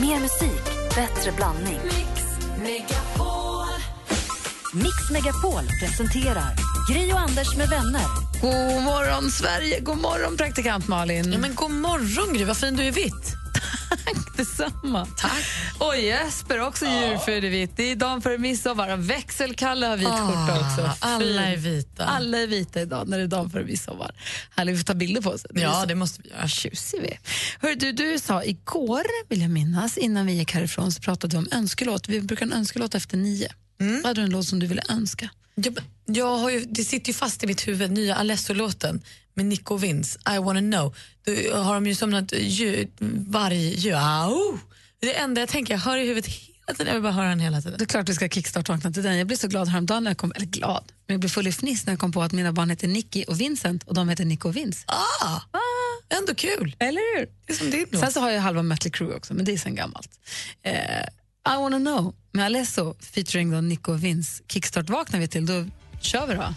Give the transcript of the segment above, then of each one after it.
Mer musik, bättre blandning. Mix Megapol presenterar Gri och Anders med vänner. God morgon, Sverige! God morgon, praktikant Malin. Ja, men god morgon, Gry. Vad fin du är i vitt. Detsamma. Tack. Och Jesper, också djurfröjd i vitt. Det är dagen före midsommar och växelkalle har vit skjorta också. Ah, alla är vita. Alla är vita idag när det är dagen före midsommar. Härligt, vi får ta bilder på oss. Ja, det måste vi göra. tjusiga vi. Hör, du, du sa igår, vill jag minnas, innan vi gick härifrån så pratade vi om önskelåt. Vi brukar en önskelåt efter nio. Mm. Hade du en låt som du ville önska? Jag, jag har ju, det sitter ju fast i mitt huvud, nya Alesso-låten med Nico Vince, I wanna know. Då har de ju som något ljud, vargljud. Au! Det är det enda jag tänker, jag hör i huvudet hela tiden. Jag vill bara höra den hela tiden. Det är klart vi ska kickstart-vakna till den. Jag blev så glad häromdagen, när jag kom, eller glad, men jag blev full i fniss när jag kom på att mina barn heter Nicky och Vincent och de heter Nico och Vince. Ah, ändå kul. Eller hur? Det är som din Sen så har jag halva Mötley Crüe också, men det är sen gammalt. Eh, i wanna know med Alesso featuring då Nico Vins. Kickstart vaknar vi till, då kör vi då.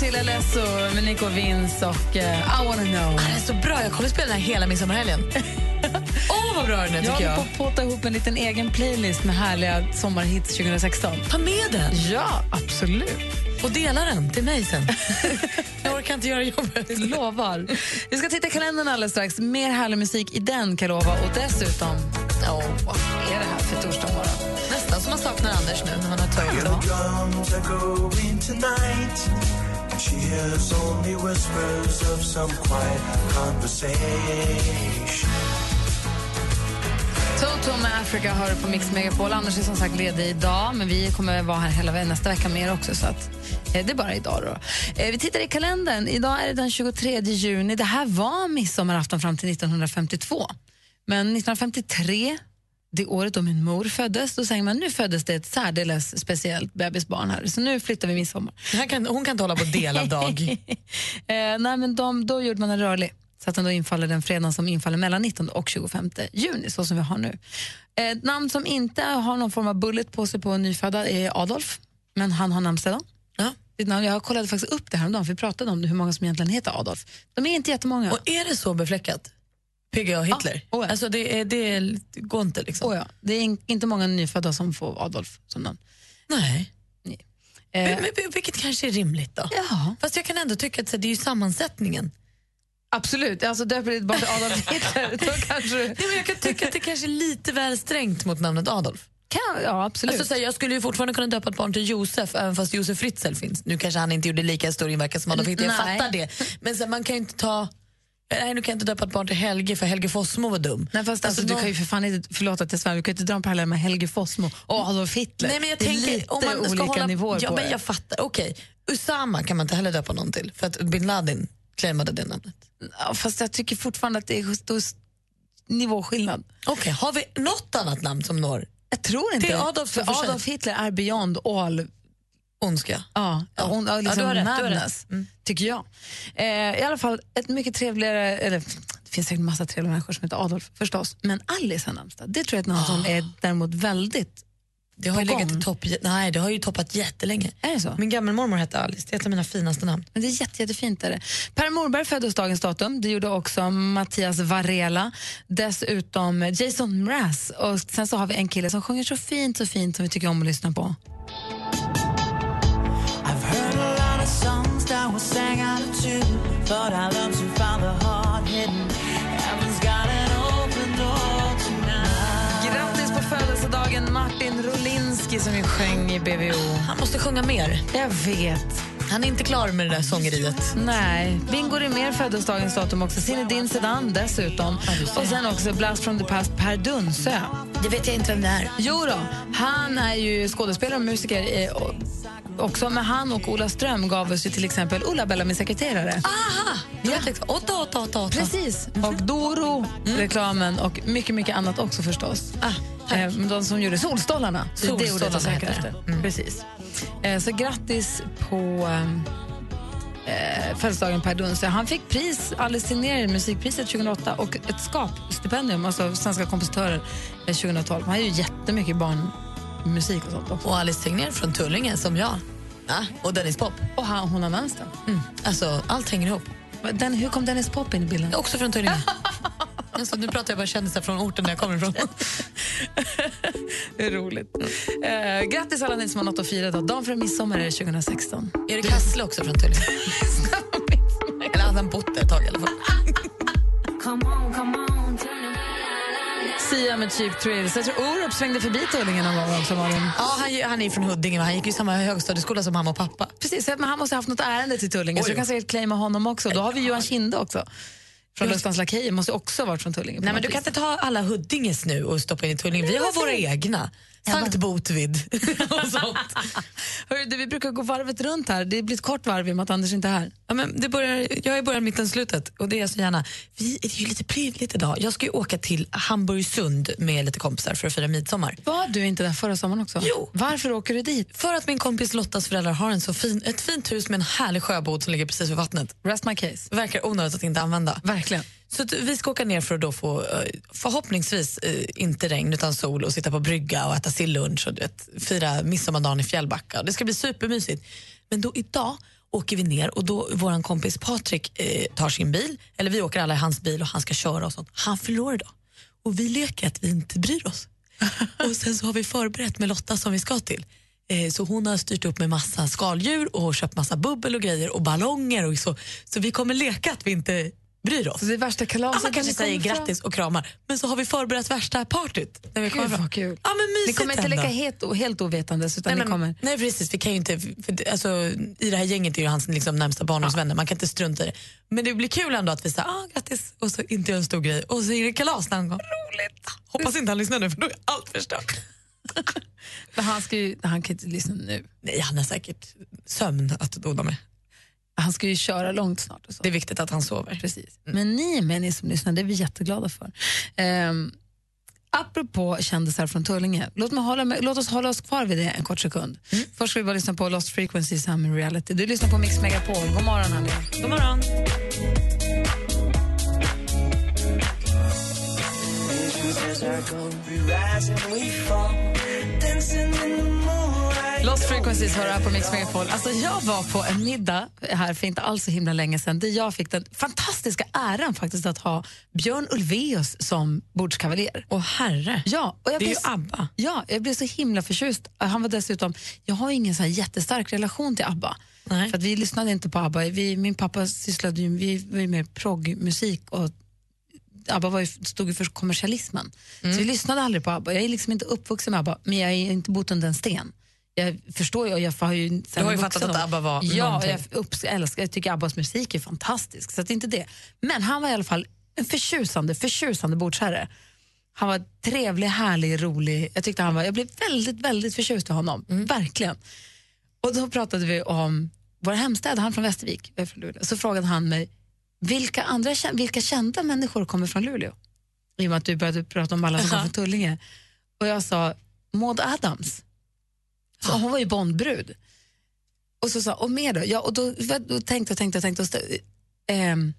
Till Alesso med Nico och Vince och eh, I wanna know. Den är så bra, jag kommer spela den här hela midsommarhelgen. Åh, vad bra den är Jag tycker håller jag. på att påta ihop en liten egen playlist med härliga sommarhits 2016. Ta med den Ja, absolut. och dela den till mig sen. jag orkar inte göra jobbet. Jag lovar. Vi ska titta i kalendern alldeles strax. Mer härlig musik i den kan lova. Och dessutom, åh, vad är det här för torsdag morgon? Nästan som man saknar Anders nu när man har tagit She hears only whispers of some quiet conversation. Toto med Africa hör på Mix Megapol. Anders är som sagt ledig idag, men vi kommer vara här hela nästa vecka med er också. Så att, eh, det är bara idag. Då. Eh, vi tittar i kalendern. Idag är det den 23 juni. Det här var midsommarafton fram till 1952. Men 1953, det året då min mor föddes, då säger man nu föddes det ett särdeles speciellt bebisbarn här. Så nu flyttar vi midsommar. Kan, hon kan inte hålla på del av dag. eh, nej, men de, då gjorde man en rörlig så att den då infaller den fredagen som infaller mellan 19 och 25 juni, så som vi har nu. Eh, namn som inte har någon form av bullet på sig på nyfödda är Adolf, men han har namnsdag. Ja. Jag kollade faktiskt upp det här om dagen, för vi pratade om det, hur många som egentligen heter Adolf. De är inte jättemånga. Och är det så befläckat? PGA Hitler? Ja. Oh, ja. Alltså det, är, det, är, det går inte liksom? Oh ja, det är in, inte många nyfödda som får Adolf som namn. Nej. Eh, Men, men, vilket kanske är rimligt då. ja, Fast jag kan ändå tycka att det är ju sammansättningen. absolut. Alltså, döper ditt barn till Adolf Hitler, då kanske. Nej, men jag kan tycka att det kanske är lite väl strängt mot namnet Adolf. Kan, ja, absolut. Alltså, så här, jag skulle ju fortfarande kunna döpa ett barn till Josef även fast Josef Fritzl finns. Nu kanske han inte gjorde lika stor inverkan som Adolf Hitler, jag Nej. fattar det. Men så här, man kan ju inte ta... Nej, nu kan jag inte döpa ett barn till Helge för Helge Fossmo var dum. Nej, fast alltså, du någon- kan ju för fan inte, förlåt att jag svär, du kan inte dra en parallell med Helge Fossmo och Adolf Hitler. Nej, men jag det är tänker, lite om man ska olika hålla, nivåer ja, på men det. jag fattar. Okej, Usama kan man inte heller döpa någon till för att bin Laden claimade det namnet. Ja, fast jag tycker fortfarande att det är stor nivåskillnad. Okej, har vi något annat namn som når Jag tror inte Till det. Adolf för. Adolf Hitler är beyond all ondska? Ja, ja. On, ja, liksom rätt, du har madness, rätt. Mm. tycker jag. Eh, I alla fall, ett mycket trevligare... Eller, det finns säkert en massa trevliga människor som heter Adolf, förstås. Men Alice har namnsdag. Det tror jag är ett namn som är däremot väldigt... Det har, ju legat i topp, nej, det har ju toppat jättelänge. Är det så? Min gammelmormor hette Alice, det är ett av mina finaste namn. Men det är jätte, jättefint. Är det. Per Morberg föddes dagens datum. Det gjorde också Mattias Varela. Dessutom Jason Mraz. Och sen så har vi en kille som sjunger så fint, så fint som vi tycker om att lyssna på. Sang out of tune, but I love to find the heart hidden. Heaven's got an open door tonight. Grattis på födelsedagen Martin Rolinski som vi sjöng i BVO. Han måste sjunga mer. Jag vet. Han är inte klar med det där sångeriet. Nej. Bingo Rimér föddes dagens datum också. Zinedine Zidane dessutom. Och sen också Blast from the past Per Dunsö. Det vet jag inte vem det är. Jo då, han är ju skådespelare och musiker eh, också. Men han och Ola Ström gav oss ju till exempel Ulla Bella min sekreterare. Aha! Ja. Åtta, åtta, åtta, åtta. Precis. Och Doro-reklamen och mycket, mycket annat också förstås. Ah, eh, de som gjorde Solstolarna. Det är det ordet jag söker efter. Precis. Eh, så grattis på... eh, födelsedagen Per Dunster. Han fick pris, Alice Tegnér, musikpriset 2008 och ett skapstipendium, alltså Svenska kompositörer eh, 2012. Han gör ju jättemycket barnmusik och sånt också. Och Alice Tegnér från Tullinge, som jag. Ja, och Dennis Pop. Och han, hon har namnsdag. Mm. Alltså, allt hänger ihop. Den, hur kom Dennis Pop in i bilden? Också från Tullinge. alltså, nu pratar jag bara kändisar från orten där jag kommer ifrån. Det är roligt. Eh, grattis alla ni som har något att fira idag. Dagen före midsommar är det 2016. Erik Hassle också från Tullinge. Eller hade han bott där ett tag i alla fall. Sia med Cheap Thrills. Jag tror Orup svängde förbi Tullinge någon gång också, Malin. Ja, han, han är från Huddinge, men han gick i samma högstadieskola som mamma och pappa. Precis, men han måste ha haft något ärende till Tullinge, så du kan säkert claima honom också. Då har vi Johan Kinde också. Från Lustans Lakejer, måste också ha varit från Tullinge. Nej, men du kan inte ta alla Huddinges nu och stoppa in i Tullinge. Vi har våra egna. Sankt Botvid och sånt. Hörru, vi brukar gå varvet runt här. Det blir ett kort varv i och med att Anders inte är här. Ja, men det börjar, jag är början, mitten, slutet och det är jag så gärna. Vi det är ju lite prydligt idag. Jag ska ju åka till Hamburgsund med lite kompisar för att fira midsommar. Var du inte där förra sommaren också? Jo. Varför åker du dit? För att min kompis Lottas föräldrar har en så fin, ett fint hus med en härlig sjöbod som ligger precis vid vattnet. Rest my case. Verkar onödigt att inte använda. Verkligen. Så vi ska åka ner för att då få eh, förhoppningsvis eh, inte regn utan sol och sitta på brygga och äta sillunch och du vet, fira midsommardagen i Fjällbacka. Det ska bli supermysigt. Men då idag åker vi ner och då vår kompis Patrik eh, tar sin bil, eller vi åker alla i hans bil och han ska köra och sånt. Han förlorar idag. Och vi leker att vi inte bryr oss. och sen så har vi förberett med Lotta som vi ska till. Eh, Så hon har styrt upp med massa skaldjur och köpt massa bubbel och grejer och ballonger och så. Så vi kommer leka att vi inte bryr oss. Så det är värsta Ja, kalaset. man kanske säger kommer fram. grattis och kramar, men så har vi förberett värsta partyt. När vi kommer Gud fram. vad kul. Ja, men Ni kommer inte leka helt, helt ovetandes utan Nej, ni men, kommer... nej precis, vi kan ju inte, för, alltså, i det här gänget är ju hans liksom, närmsta barndomsvänner, man kan inte strunta i det. Men det blir kul ändå att vi säger ah, grattis och så inte gör en stor grej och så är det kalas någon gång. Roligt! Hoppas inte han lyssnar nu för då är allt förstört. För han, ska ju, han kan inte lyssna nu. Nej, han har säkert sömn att dona med. Han ska ju köra långt snart. Och så. Det är viktigt att han sover. Precis. Men ni med, ni som lyssnar, det är vi jätteglada för. Um, apropå kändisar från Tullinge, låt, mig hålla med, låt oss hålla oss kvar vid det en kort sekund. Först ska vi bara lyssna på Lost Frequencies här med Reality. Du lyssnar på Mix Megapol. God morgon, hörni. God morgon. Lost Frequencies du här på Mix Megapol. Alltså, jag var på en middag här för inte alls så himla länge sedan där jag fick den fantastiska äran faktiskt att ha Björn Ulvaeus som bordskavaljer. Åh herre. Ja, och jag Det är blev, ju ABBA. Ja, jag blev så himla förtjust. Han var dessutom, jag har ingen så jättestark relation till ABBA. Nej. För vi lyssnade inte på ABBA. Vi, min pappa sysslade ju, vi var ju med proggmusik och ABBA var ju, stod ju för kommersialismen. Mm. Så vi lyssnade aldrig på ABBA. Jag är liksom inte uppvuxen med ABBA, men jag är inte bott under en sten. Jag förstår ju, jag har ju, Du har ju fattat att ABBA var Ja, jag, upps, älskar, jag tycker ABBAs musik är fantastisk. Så att inte det. Men han var i alla fall en förtjusande, förtjusande bordsherre. Han var trevlig, härlig, rolig. Jag, tyckte han var, jag blev väldigt, väldigt förtjust i honom. Mm. Verkligen. Och då pratade vi om våra hemstäder. Han från Västervik. jag är från Luleå. Så frågade han mig, vilka, andra, vilka kända människor kommer från Luleå? I och med att du började prata om alla som kommer från Tullinge. Och jag sa, Maud Adams. Så hon var ju Bondbrud. Och så sa och mer då? Ja, och då, då tänkte jag, tänkte jag, tänkte och ehm,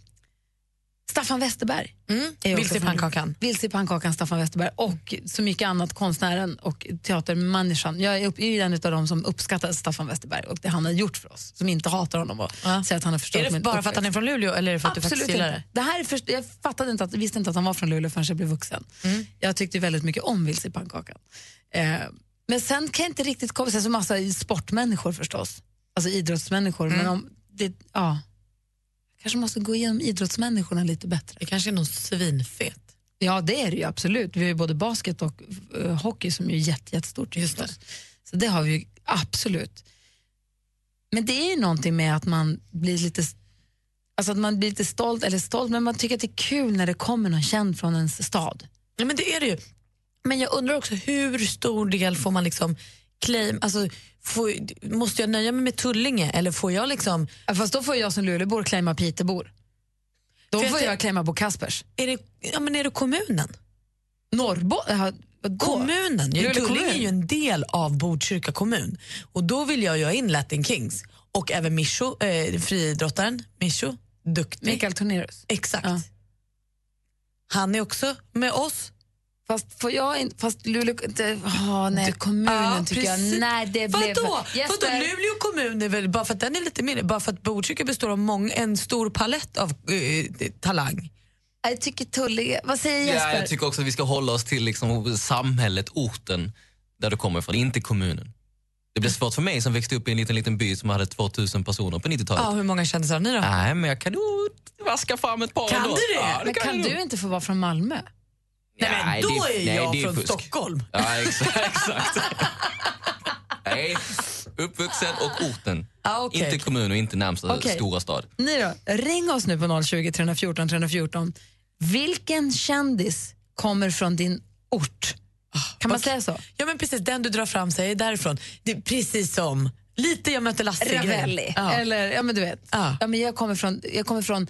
Staffan Westerberg. Mm. Vilse i pannkakan. Vilse i pannkakan, Staffan Westerberg och så mycket annat, konstnären och teatermänniskan. Jag är, upp, är en av dem som uppskattar Staffan Westerberg och det han har gjort för oss, som inte hatar honom och Ja. säger att han har förstört Är det bara för att han är från Luleå eller är det för att du Absolut faktiskt gillar inte. det? det här är först, jag fattade inte att, visste inte att han var från Luleå förrän jag blev vuxen. Mm. Jag tyckte väldigt mycket om Vilse i pannkakan. Eh, men sen kan jag inte riktigt komma, sen så massa sportmänniskor förstås, alltså idrottsmänniskor. Mm. Men om det, ja, kanske måste gå igenom idrottsmänniskorna lite bättre. Det kanske är någon svinfet. Ja, det är det ju absolut. Vi har ju både basket och eh, hockey som är jätte, jättestort. Just det. Så det har vi ju absolut. Men det är ju någonting med att man blir lite Alltså att man blir lite stolt, eller stolt, men man tycker att det är kul när det kommer någon känd från ens stad. Ja, men det är det ju. Men jag undrar också hur stor del får man liksom claim, alltså får, måste jag nöja mig med Tullinge eller får jag liksom, Ja, Fast då får jag som Luleåbor claima Pitebor. Då jag får tänk- jag claima Bo Kaspers. är det, ja, men är det kommunen? Norrbo... Ja, vadå? Kommunen, Luleå Tullinge kommun. är ju en del av Botkyrka kommun och då vill jag ha in Latin Kings Och även Mischo, eh, friidrottaren Mischo, duktig. Mikael Tornerus. Exakt. Ja. Han är också med oss. Fast får jag inte... Fast Luleå... Det, oh, nej, kommunen Ja, tycker precis. jag. Nej, det blev... Vadå? för- Jesper, Vadå? Luleå kommun är väl, bara för att den är lite mindre, bara för att Botkyrka består av mång, en stor palett av eh, talang. Jag tycker Tullinge... Vad säger Ja, Jesper? jag tycker också att vi ska hålla oss till liksom samhället, orten där du kommer ifrån, inte kommunen. Det blir svårt för mig som växte upp i en liten, liten by som hade 2000 personer på 90-talet. Ja, hur många kändisar har ni då? Nej, men jag kan nog vaska fram ett par Kan ändå. du det? Ja, men kan nog. du inte få vara från Malmö? Nej, men då det- är nej, jag det från fusk. Stockholm. Ja, exakt. exakt. nej, uppvuxen och orten. Ja, okej. Inte kommun och inte närmsta Okej. stora stad. Ni då? Ring oss nu på 020 314 314. Vilken kändis kommer från din ort? Kan man säga så? Ja, men precis. Den du drar fram sig är därifrån. Det är precis som lite jag mötte Lasse Ravelli. Ja. Eller, ja men du vet. Ja. Ja. men jag kommer från... Jag kommer från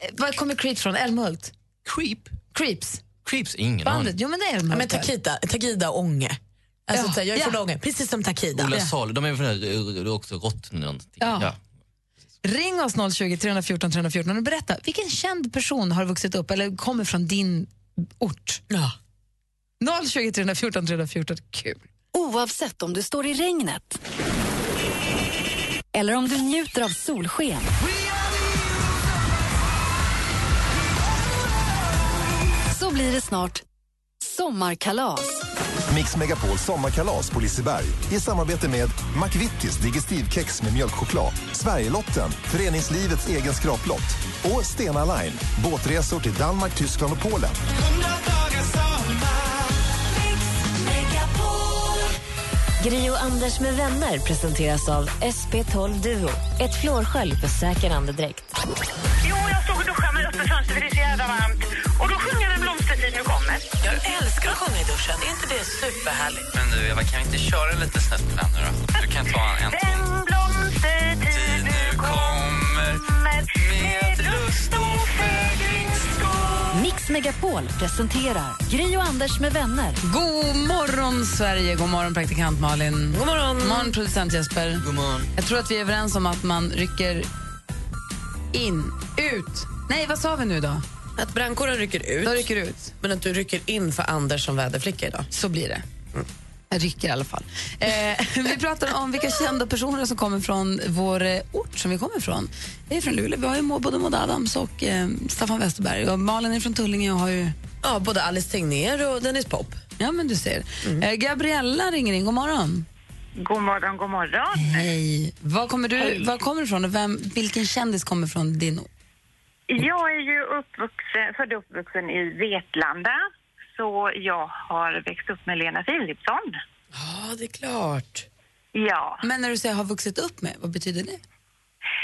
eh, var kommer Creeps från? Älmhult? Creep? Creeps? Creeps? Ingen Bandet? Jo men det är Ja, Älmhult. men Takida, Takida Ånge. Alltså, Ja, så här, jag är ja. från Ånge, precis som Takida. Ola Ja. Salo, de är väl också rått någonting. Ja. Ring oss 020 314 314 och berätta, vilken känd person har vuxit upp eller kommer från din ort? Ja. 020 314 314, kul. Oavsett om du står i regnet eller om du njuter av solsken. Så blir det snart sommarkalas. Mix Megapol sommarkalas på Liseberg i samarbete med McVittys Digestivkex med mjölkchoklad, Sverigelotten, föreningslivets egen skraplott och Stena Line, båtresor till Danmark, Tyskland och Polen. Gri och Anders med vänner presenteras av SP12 Duo. Ett flårskölj för säker andedräkt. Jo, jag stod och duschade med öppet fönster för det är så jävla varmt. Och då sjunger en blomstertid nu kommer. Jag älskar att sjunga i duschen. Är inte det superhärligt? Men du, Eva, kan vi inte köra lite snett på den nu då? Du kan ta en ton. Den blomstertid nu kommer med lust och fägringsskap. Mix Megapol presenterar Gri och Anders med vänner. God morgon, Sverige. God morgon, praktikant Malin. God morgon. God morgon, producent Jesper. God morgon. Jag tror att vi är överens om att man rycker in, ut. Nej, vad sa vi nu då? Att brandkåren rycker ut, Då rycker ut. men att du rycker in för Anders som väderflicka idag. Så blir det. Jag rycker i alla fall. Eh, vi pratar om vilka kända personer som kommer från vår eh, ort som vi kommer ifrån. Jag är från Luleå. Vi har ju både Maud Adams och eh, Staffan Westerberg. Och Malin är från Tullinge och har ju... Ja, både Alice Tegnér och Dennis Pop. Ja, men du ser. Eh, Gabriella ringer in. God morgon. God morgon, god morgon. Hej. Var kommer du var kommer du ifrån och vem, vilken kändis kommer från din ort? Jag är ju uppvuxen, född och uppvuxen i Vetlanda. Så jag har växt upp med Lena Philipsson. Ja, det är klart. Ja, Men när du säger har vuxit upp med, vad betyder det?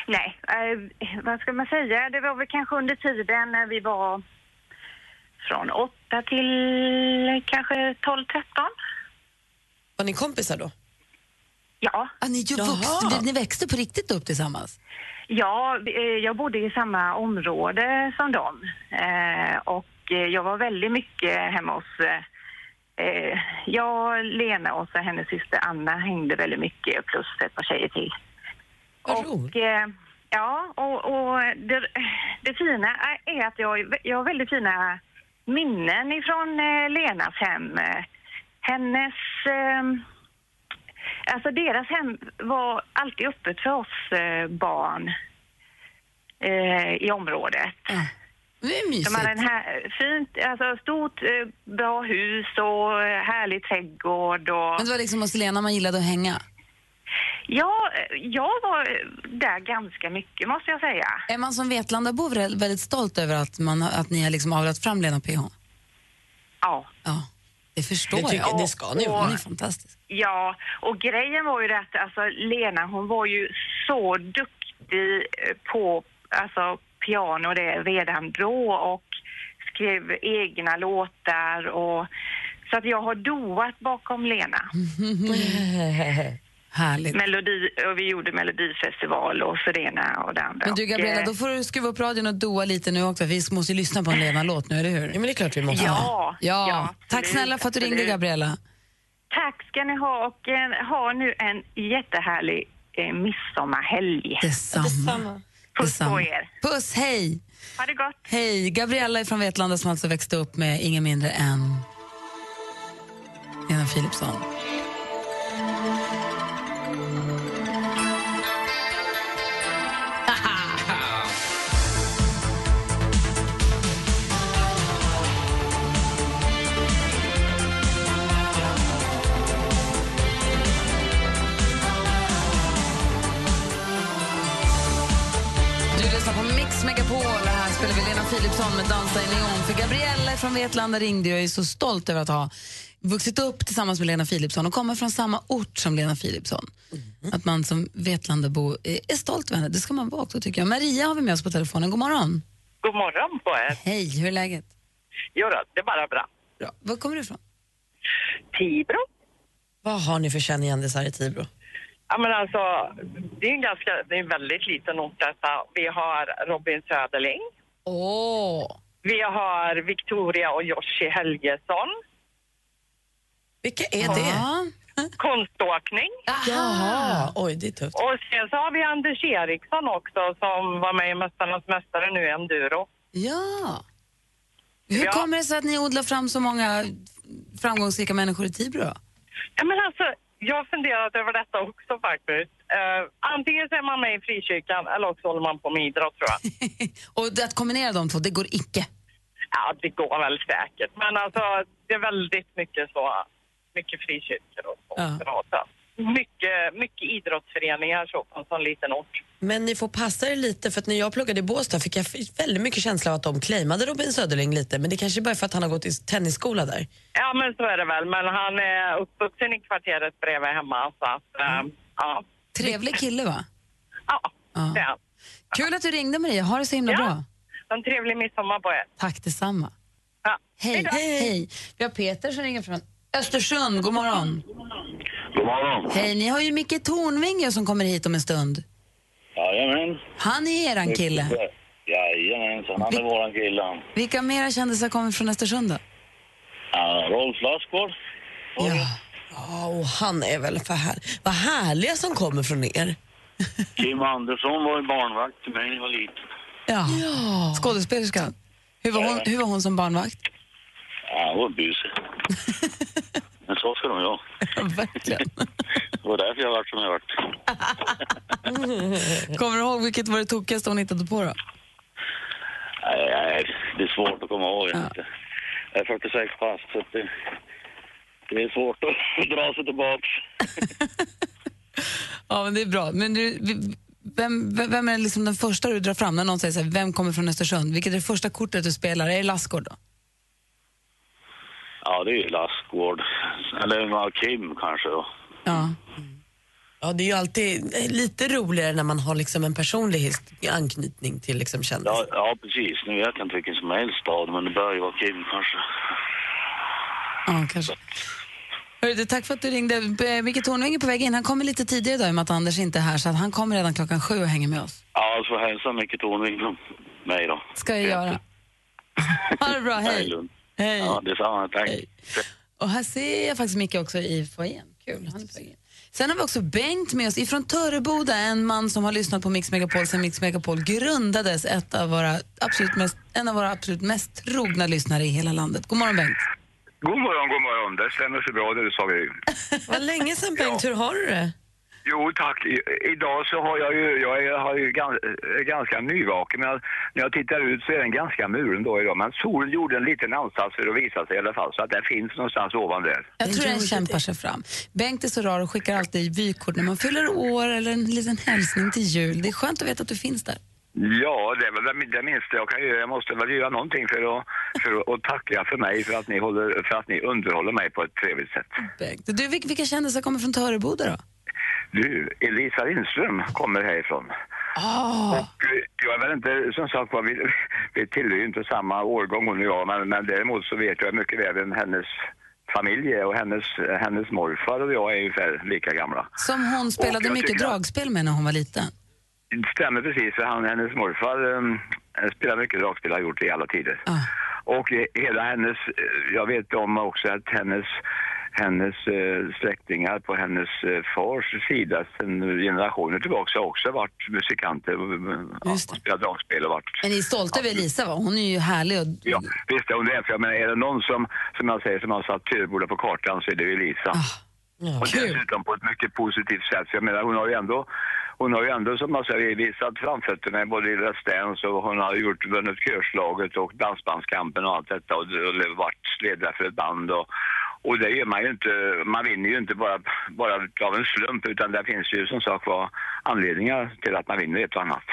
nej, eh, vad ska man säga? Det var väl kanske under tiden när vi var från 8 till kanske 12-13. Var ni kompisar då? Ja, Ah, ni, ju Jaha. vuxna, ni växte på riktigt upp tillsammans? Ja, eh, jag bodde i samma område som dem. Eh, och eh, jag var väldigt mycket hemma hos... Jag, Lena och så hennes syster Anna hängde väldigt mycket, plus ett par tjejer till. Och, Ja, och, och det, det fina är att jag, jag har väldigt fina minnen ifrån Lenas hem. Hennes... Alltså deras hem var alltid öppet för oss eh, barn eh, i området. Det är mysigt. De hade en här, fint, alltså stort, eh, bra hus och eh, härlig trädgård. Och, Men det var liksom hos Lena man gillade att hänga? ja, eh, jag var eh, där ganska mycket måste jag säga. Är man som Vetlandabo vä- väldigt stolt över att, man, att ni har liksom avlat fram Lena PH? Ja. Ja, det förstår Det tycker- jag. det ska ni Hon vara. är fantastisk. Ja, och grejen var ju det att alltså, Lena hon var ju så duktig eh, på alltså, piano det redan då och skrev egna låtar och så att jag har doat bakom Lena. Härligt. Melodi, och vi gjorde Melodifestival och så det ena och det andra. Men du Och, Gabriella, eh, då får du skruva upp radion och doa lite nu också. Vi måste ju lyssna på en Lena-låt nu, eller hur? Ja, men det är klart vi måste. Ja, Ja, ja, tack snälla för att du ringde. Gabriella. Tack ska ni ha och eh, ha nu en jättehärlig eh, midsommarhelg. Detsamma. Puss på er. Puss, hej! Ha det gott. Hej! Gabriella från Vetlanda som alltså växte upp med ingen mindre än Lena Philipsson. Spelar vi Lena Philipsson med Dansa i neon. För Gabriella från Vetlanda ringde jag är så stolt över att ha vuxit upp tillsammans med Lena Philipsson och kommer från samma ort som Lena Philipsson. Att man som Vetlandabo är är stolt över henne, det ska man vara också tycker jag. Maria har vi med oss på telefonen, god morgon. God morgon på er. Hej, hur är läget? Jo då, det är bara bra. Bra. Var kommer du ifrån? Tibro? Vad har ni för kändisar i Tibro? Ja, men alltså, det är en ganska, det är en väldigt liten ort detta. Vi har Robin Söderling. Åh! Vi har Victoria och Joshi Helgesson. Vilka är det? Konståkning. Jaha, oj det är tufft. Och sen så har vi Anders Eriksson också som var med i Mästarnas mästare nu i enduro. Ja. Hur Ja. kommer det sig att ni odlar fram så många framgångsrika människor i Tibro? då? Ja, men alltså, jag har funderat över detta också faktiskt. Uh, antingen så är man med i frikyrkan eller också håller man på med idrott tror jag. Och att kombinera de två, det går icke. Ja, det går väl säkert. Men alltså, det är väldigt mycket så, mycket frikyrkor och så. Ja. Mycket, mycket idrottsföreningar så på en sån liten ort. Men ni får passa er lite för att när jag pluggade i Båstad fick jag väldigt mycket känsla av att de claimade Robin Söderling lite men det kanske bara är för att han har gått i tennisskola där. Ja, men så är det väl. Men han är uppvuxen i kvarteret bredvid hemma. Så att, eh, ja. Trevlig kille va? Ja, Ja. det är han. Kul att du ringde Maria, ha det så himla Ja. bra. En trevlig midsommar på er. Tack detsamma. Ja. Hej. Hejdå. Hej. Vi har Peter som ringer från Östersund, god morgon. God morgon. Hej, ni har ju Micke Tornving som kommer hit om en stund. Jajamän. Han är eran kille. Jajamensan, han är våran kille. Vilka mera kändisar kommer från Östersund då? Ja, Rolf Lassgård. Ja. Ja, och han är väl för här. Vad härliga som kommer från er. Kim Andersson var ju barnvakt till mig när jag var liten. Ja. Skådespelerskan. Hur var, hon, hur var hon som barnvakt? Ja, hon var busig. Men så ska de ju ha. Verkligen. Det var därför jag varit som jag varit. Kommer du ihåg vilket var det tokigaste hon hittade på då? Nej, nej, det är svårt att komma ihåg. Ja. Jag är 46 fast så det, det är svårt att dra sig tillbaks. Ja, men det är bra. Men du, vem vem är liksom den första du drar fram när någon säger så här, vem kommer från Östersund? Vilket är det första kortet du spelar? Är det Lassgård då? Ja, det är ju Lassgård. Eller Kim kanske då. Ja. Ja, det är ju alltid lite roligare när man har liksom en personlig anknytning till liksom kändis. Ja, ja, precis. Nu jag inte vilken som helst stad, men det bör ju vara Kim kanske. Ja, kanske. Hörru, tack för att du ringde. Micke Tornving är på väg in. Han kommer lite tidigare idag i och med att Anders inte är här, så han kommer redan klockan sju och hänger med oss. Ja, så hälsa Micke Tornving från mig då. Ska jag göra. Ha det bra, hej. lugnt. Hej. Ja, detsamma. Tack. Och här ser jag faktiskt Micke också i foajén. Kul. Han är på. Sen har vi också Bengt med oss ifrån Töreboda, en man som har lyssnat på Mix Megapol sen Mix Megapol grundades, ett av våra absolut mest, en av våra absolut mest trogna lyssnare i hela landet. God morgon Bengt. God morgon, god morgon. Det stämmer så bra det du sa. Vi. Vad länge sedan Bengt, hur har du det? Jo tack. I, idag så har jag ju, jag är, har ju gans, ganska nyvaken. Men när jag tittar ut så är den ganska muren då idag. Men solen gjorde en liten ansats för att visa sig i alla fall. Så att den finns någonstans ovan där. Jag tror den kämpar sig fram. Bengt är så rar och skickar alltid vykort när man fyller år eller en liten hälsning till jul. Det är skönt att veta att du finns där. Ja, det är väl det, minsta jag kan göra. Jag måste väl göra någonting för att, för att, tacka för mig för att, ni håller, för att ni underhåller mig på ett trevligt sätt. Bengt. Du, vil- vilka kändisar kommer från Töreboda då? Du, Elisa Lindström kommer härifrån. Och eh, jag är väl inte, som sagt var, vi, vi tillhör ju inte samma årgång hon och jag, men, men däremot så vet jag mycket väl vem hennes familj är och hennes, hennes morfar och jag är ungefär lika gamla. Som hon spelade mycket dragspel med när hon var liten. Det stämmer precis, för han, hennes morfar um, spelar mycket dragspel, har gjort det i alla tider. Och eh, hela hennes, jag vet om också att hennes, hennes eh, släktingar på hennes eh, fars sida sedan generationer tillbaka har också varit musikanter och, ja, och spelat dragspel och varit Men ni är stolta över Elisa, va? Hon är ju härlig. Och... Ja, visst är hon det. För jag menar, är det någon som, som jag säger, som har satt Töreboda på kartan så är det ju Elisa. och dessutom på ett mycket positivt sätt. För jag menar, hon har ju ändå hon har ju ändå som man säger visat framfötterna både i Let's Dance och hon har gjort, vunnit körslaget och dansbandskampen och allt detta och, och varit ledare för ett band och, och det gör man ju inte, man vinner ju inte bara, bara av en slump utan det finns ju som sagt var anledningar till att man vinner ett och annat.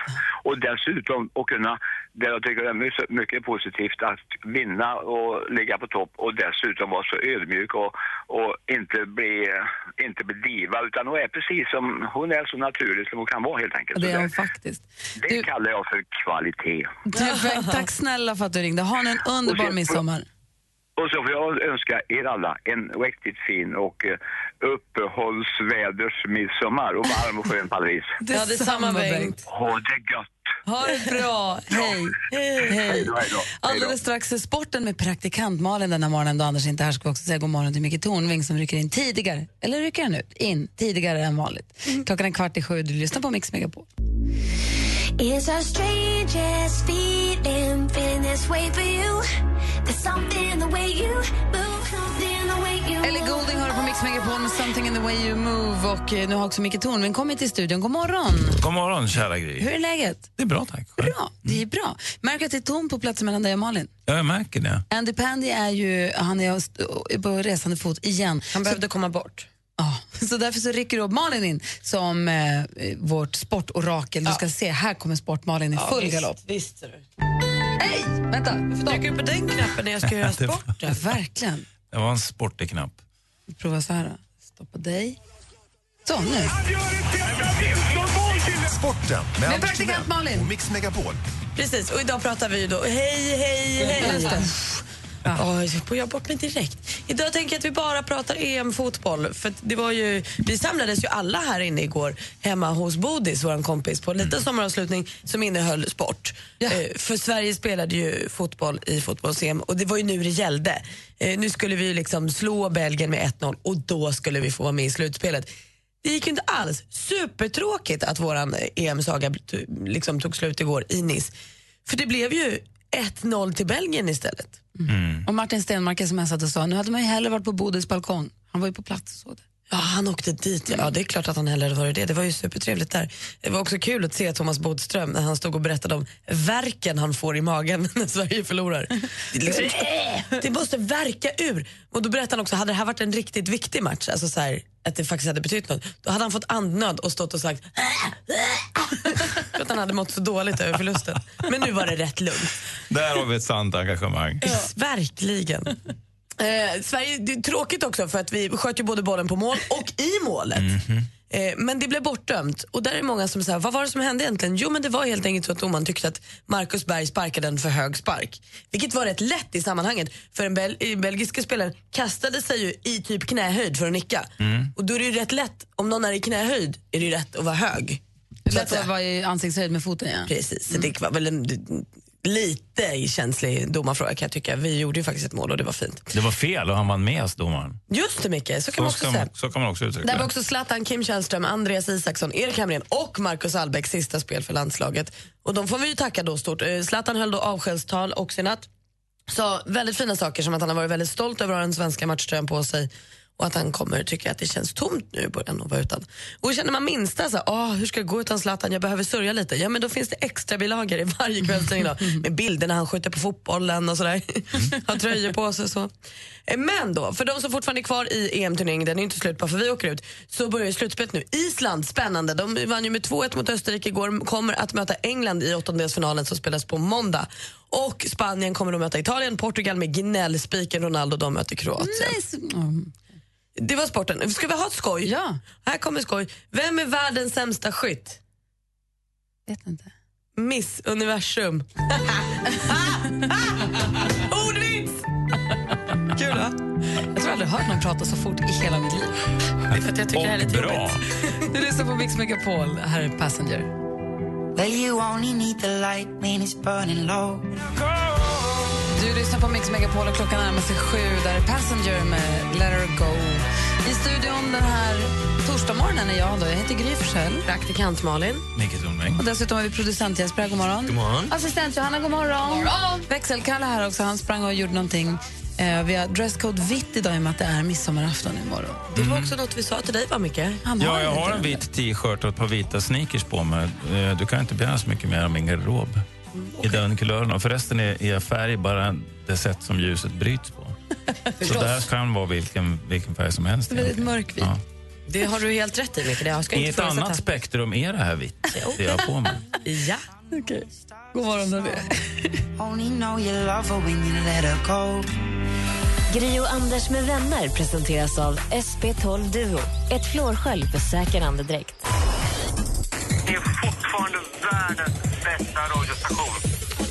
Och dessutom att kunna, det jag tycker är mycket, positivt att vinna och ligga på topp och dessutom vara så ödmjuk och, och inte bli, inte bli diva utan hon är precis som, hon är så naturlig som hon kan vara helt enkelt. Det är hon faktiskt. det kallar jag för kvalitet. Perfekt. Tack snälla för att du ringde. Ha en underbar midsommar. Och så får jag önska er alla en riktigt fin och eh, uppehållsväders midsommar och varm och skön Paris. Ja, detsamma, Bengt. Ha det gött! Ha det bra. Hej. Hej. Hej då, hej då. Alldeles strax är sporten med praktikant Malin denna morgonen då Anders inte är här ska vi också säga god morgon till Micke Tornving som rycker in tidigare, eller rycker han ut? In tidigare än vanligt. Klockan är kvart i sju, du lyssnar på Mix Megapol. It's our strangest feeling, feeling this way for you. There's something in the way you move, something in the way you Ellie Goulding har du på Mix Megapol med Something in the way you move och eh, nu har också Micke Tornving kommit till studion. God morgon. God morgon, kära Gry. Hur är läget? Det är bra, tack. Bra, det är bra. Märker att det är tomt på platsen mellan dig och Malin? Ja, jag märker det. Andy Pandy är ju han är på resande fot igen. Han behövde komma bort. Ja, så därför så rycker upp Malin in som eh, vårt sportorakel. Du ska se, här kommer Sport-Malin i full visst, galopp. Visst, du. Hej! Vänta, Varför trycker du på den knappen när jag ska göra Det var- sport? Ja, verkligen. Det var en sportig knapp. Vi provar så här. då. Stoppa dig. Så, nu. Sporten med, Anders praktikant Timell Malin. och Mix Megapol. Precis, och idag pratar vi ju då hej, hej, hej. Det. Oj, jag får jag bort mig direkt. Idag tänker jag att vi bara pratar EM-fotboll. För det var ju, vi samlades ju alla här inne igår hemma hos Bodis, vår kompis, på en liten sommaravslutning som innehöll sport. Eh, för Sverige spelade ju fotboll i fotbolls-EM och det var ju nu det gällde. Eh, nu skulle vi liksom slå Belgien med 1-0 och då skulle vi få vara med i slutspelet. Det gick ju inte alls. Supertråkigt att våran EM-saga t- liksom tog slut igår i Nice. För det blev ju 1-0 till Belgien istället. Mm. Och Martin Stenmark smsade och sa nu hade man ju hellre varit på Bodils balkong. Han var ju på plats och såg det. Ja, han åkte dit. Ja, det är klart att han hellre hade varit det. Det var ju supertrevligt där. Det var också kul att se Thomas Bodström när han stod och berättade om verken han får i magen när Sverige förlorar. Det, liksom, det måste verka ur. Och då berättade han också, hade det här varit en riktigt viktig match, alltså så här, att det faktiskt hade betytt något, då hade han fått andnöd och stått och sagt för att han hade mått så dåligt över förlusten. Men nu var det rätt lugnt. Där har vi ett sant engagemang. Verkligen. Eh, Sverige, det är tråkigt också för att vi sköt ju både bollen på mål och i målet. Eh, men det blev bortdömt. Och där är många som säger, vad var det som hände egentligen? Jo men det var helt enkelt så att domaren tyckte att Marcus Berg sparkade en för hög spark. Vilket var rätt lätt i sammanhanget. För den bel belgiska spelaren kastade sig ju i typ knähöjd för att nicka. Och då är det ju rätt lätt, om någon är i knähöjd är det ju rätt att vara hög. Så att Lätt att vara i ansiktshöjd med foten, ja. Precis, så det var väl en lite känslig domarfråga kan jag tycka. Vi gjorde ju faktiskt ett mål och det var fint. Det var fel och han vann med oss, domaren. Just det Micke, så kan man Så, också ska säga. man, så kan man också uttrycka Där var också Zlatan, Kim Källström, Andreas Isaksson, Erik Hamrén och Marcus Albeck sista spel för landslaget. Och de får vi ju tacka då stort. Eh, Zlatan höll då avskedstal också i natt. Sa väldigt fina saker som att han har varit väldigt stolt över att ha den svenska matchtröjan på sig och att han kommer tycka att det känns tomt nu i början att vara utan. Och känner man minsta så här, "Åh, hur ska det gå utan Zlatan, jag behöver sörja lite. Ja men då finns det extra bilagor i varje kvällstidning då, med bilder när han skjuter på fotbollen och sådär. har tröjor på sig och så. Eh, Men då, för de som fortfarande är kvar i EM-turneringen, den är inte slut bara för vi åker ut, så börjar ju slutspelet nu. Island, spännande. De vann ju med 2-1 mot Österrike igår, kommer att möta England i åttondelsfinalen som spelas på måndag. Och Spanien kommer att möta Italien, Portugal med gnällspiken Ronaldo, de möter Kroatien. Nice. Mm. Det var sporten. Ska vi ha ett skoj? Ja. Här kommer skoj. Vem är världens sämsta skytt? Vet inte. Miss Universum. Ordvits! Kul va? Jag tror aldrig hört någon prata så fort i hela mitt liv. Det är för att jag tycker det här är lite bra. jobbigt. Du lyssnar på Mix Megapol. Här är Passenger. Well, Du lyssnar på Mix Megapol och klockan närmar sig sju. Där är Passenger med Let her go. I studion den här torsdagsmorgonen är jag. Då. Jag heter Gry Forssell. Praktikant Malin. Micke Tornving. Och dessutom har vi producent Jesper. God morgon. God morgon. Assistent Johanna, god morgon. Växelkalle här också. Han sprang och gjorde någonting. Eh, vi har dresscode vitt idag i och med att det är midsommarafton imorgon. Det var också något vi sa till dig, va, Micke? Han Ja, jag har en vit t-shirt och ett par vita sneakers på mig. Eh, Du kan inte begära så mycket mer av min garderob. I den kulören. Och förresten är är jag färg bara det sätt som ljuset bryts på. så där kan vara vilken, vilken färg som helst. Väldigt mörkvit. Ja. Det har du helt rätt i, jag ska I inte ett annat spektrum är det här vitt, det jag har på mig. Ja. Okej. God morgon, David. Gri och Anders med vänner presenteras av SP12 Duo. Ett flårskölj för säker andedräkt. Ni är fortfarande världens bästa radiostation.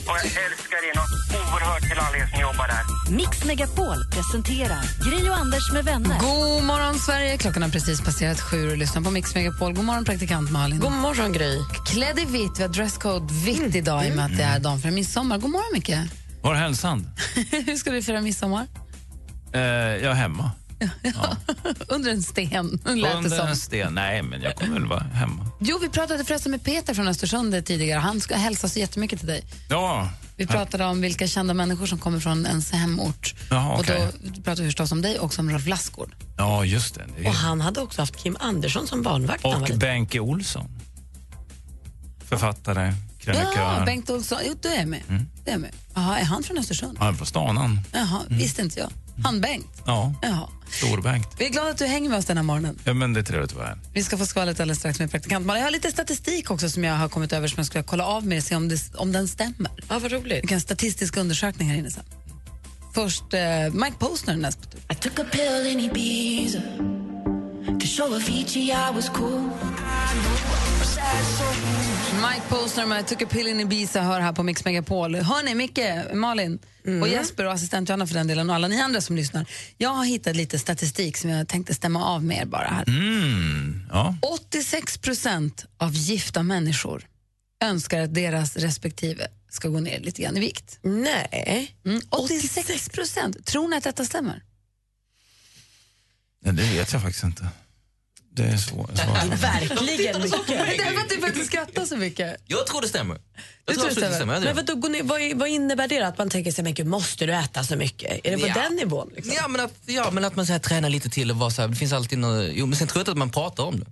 Och jag älskar er något oerhört till alla er som jobbar där. Mix Megapol presenterar Gri och Anders med vänner. God morgon, Sverige. Klockan har precis passerat sju och lyssnar på Mix Megapol. God morgon, praktikant Malin. God morgon, Gry. Klädd i vitt. Vi har dresscode vitt idag i och med att det är dagen för midsommar. God morgon, Micke. Var är hälsan? Hur ska du fira midsommar? Eh, jag är hemma. Under en sten, lät det Under som. en sten. Nej, men jag kommer väl vara hemma. Jo, vi pratade förresten med Peter från Östersund tidigare. Han ska hälsa så jättemycket till dig. Ja, Vi pratade om vilka kända människor som kommer från ens hemort. Jaha, okej. Och då pratade vi förstås om dig och om Rolf Lassgård. ja just det. det är... Och han hade också haft Kim Andersson som barnvakt. Och. Benke Olsson. Författare, krönikör. Ja, Bengt Olsson. Jo, du är med. Du är med. Jaha, är han från Östersund? Han är från stan han. Jaha, visste inte jag. Han Bengt. Ja, Jaha. stor-Bengt. Vi är glada att du hänger med oss den här morgonen. Ja, men det är trevligt att vara här. Vi ska få skvallret alldeles strax med praktikant Malin. Jag har lite statistik också som jag har kommit över som jag ska kolla av med och se om, det, om den stämmer. Ja, vad roligt. Vi kan statistisk undersökning här inne sen. Först eh, Mike Posner näst på tur. To show Avicii I was cool. Mike Posner med Took a pill in Ibiza hör här på Mix Megapol. Hörni, Micke, Malin och Jesper och assistent Johanna för den delen och alla ni andra som lyssnar. Jag har hittat lite statistik som jag tänkte stämma av med er bara här. Mm, ja. 86 procent av gifta människor önskar att deras respektive ska gå ner lite grann i vikt. Nej. Mm, 86 procent. Tror ni att detta stämmer? Nej, det vet jag faktiskt inte. Det är svårt. Verkligen mycket. Det är för att du faktiskt skrattar så mycket. Jag tror det stämmer. Jag tror tror det stämmer? Men tror. vad, då, gå ner- vad, vad innebär det? Att man tänker sig, men gud, måste du äta så mycket? Är det på Ja. den nivån? Liksom? Ja, men att, ja, men att man så här, tränar lite till och vara så här, det finns alltid något, jo, men sen tror jag inte att man pratar om det.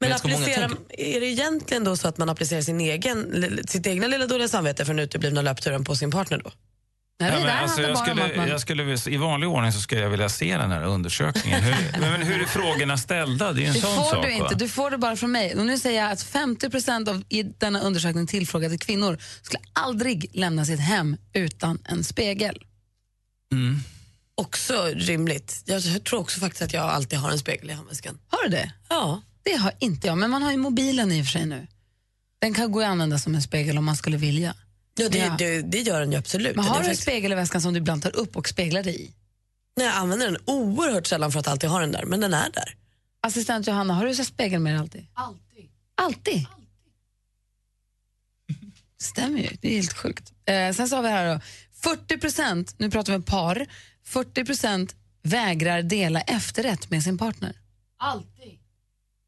Men applicera, tänker- är det egentligen då så att man applicerar sin egen, sitt egna lilla dåliga samvete för den uteblivna löpturen på sin partner då? Nej, men alltså, jag skulle, man... jag skulle, I vanlig ordning så skulle jag vilja se den här undersökningen. Hur, men hur är frågorna ställda? Det är ju en Det sån får sak. du inte. va? Du får det bara från mig. Och nu säger jag att 50% av i denna undersökning tillfrågade kvinnor skulle aldrig lämna sitt hem utan en spegel. Mm. Också rimligt. Jag tror också faktiskt att jag alltid har en spegel i handväskan. Har du det? Ja. Det har inte jag, men man har ju mobilen i och för sig nu. Den kan gå att använda som en spegel om man skulle vilja. Ja, det, Ja. Det, det gör den ju absolut. Men har du en faktiskt- spegel i väskan som du ibland tar upp och speglar dig i? Nej, jag använder den oerhört sällan för att alltid ha den där, men den är där. Assistent Johanna, har du så spegel med dig alltid? Alltid. Alltid? Stämmer ju, det är helt sjukt. Eh, sen så har vi här då, 40 procent, nu pratar vi om par, 40 procent vägrar dela efterrätt med sin partner. Alltid.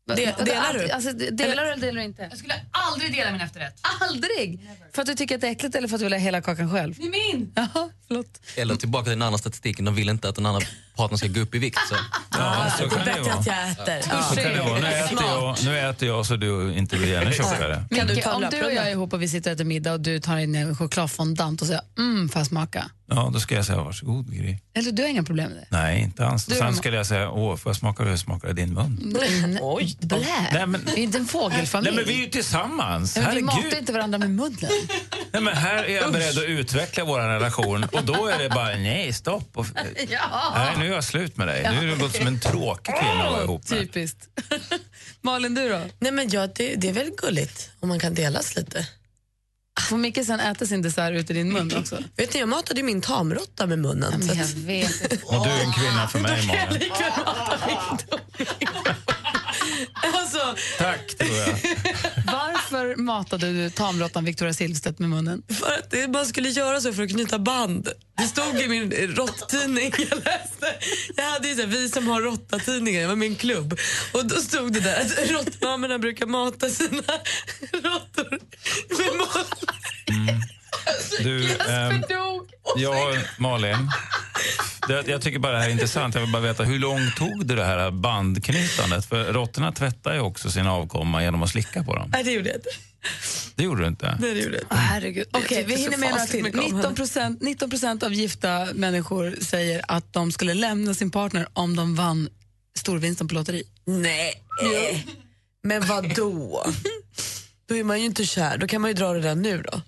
Delar du? Alltså, de- delar du eller delar du inte? Jag skulle aldrig dela min efterrätt. Aldrig! För att du tycker att det är äckligt eller för att du vill ha hela kakan själv? Det är min! Jaha, förlåt. Eller tillbaka till den andra statistiken, de vill inte att den andra partnern ska gå upp i vikt. Så. Ja, så kan det Bättre vara. att jag äter. Så kan det vara. Nu äter, jag, nu äter jag så du inte blir ännu tjockare. Kan du Micke, ta en om du och jag är ihop och vi sitter och äter middag och du tar in en chokladfondant och säger mm, får jag smaka? Ja, då ska jag säga varsågod Gry. Eller du har inga problem med det? Nej, inte alls. Du, Sen skulle jag säga, åh, får jag smaka hur smakar det i din mun? Mm. Oj. Blä. Nej, men- Vi är inte en fågelfamilj. Nej, men vi är ju tillsammans. Ja, men vi matar inte varandra med munnen. Nej, men här är jag beredd att utveckla vår relation och då är det bara nej, stopp. Och, ja. nej, nu är jag slut med dig. Nu är du gått som en tråkig kvinna att vara ihop med. Typiskt. Malin, du då? Nej, men ja, det, det är väl gulligt om man kan delas lite. Får Micke sen äta sin dessert ut i din mun också? Vet ni, jag matade ju min tamråtta med munnen. Men så jag att- vet. Och du är en kvinna för mig, Malin. Likväl matar min Alltså, Tack, tror jag. Varför matade du tamråttan Victoria Silvstedt med munnen? för att det, man skulle göra så för att knyta band. Det stod i min råtttidning jag läste. Jag hade ju så här, vi som har råttatidningar, jag var min klubb. Och då stod det där att råttmammorna brukar mata sina råttor med munnen. Du, ehm, ja, Malin. Det, jag tycker bara det här är intressant. Jag vill bara veta, hur långt tog du det här bandknytandet? För råttorna tvättar ju också sin avkomma genom att slicka på dem. Nej, det gjorde jag inte. Det gjorde du inte? Nej, det gjorde jag inte. Åh, herregud. Jag Okej, tyckte vi hinner med några till. mycket om henne. 19 procent 19 procent av gifta människor säger att de skulle lämna sin partner om de vann storvinsten på lotteri. Nej. Men vad då? Då är man ju inte kär. Då kan man ju dra det där nu då.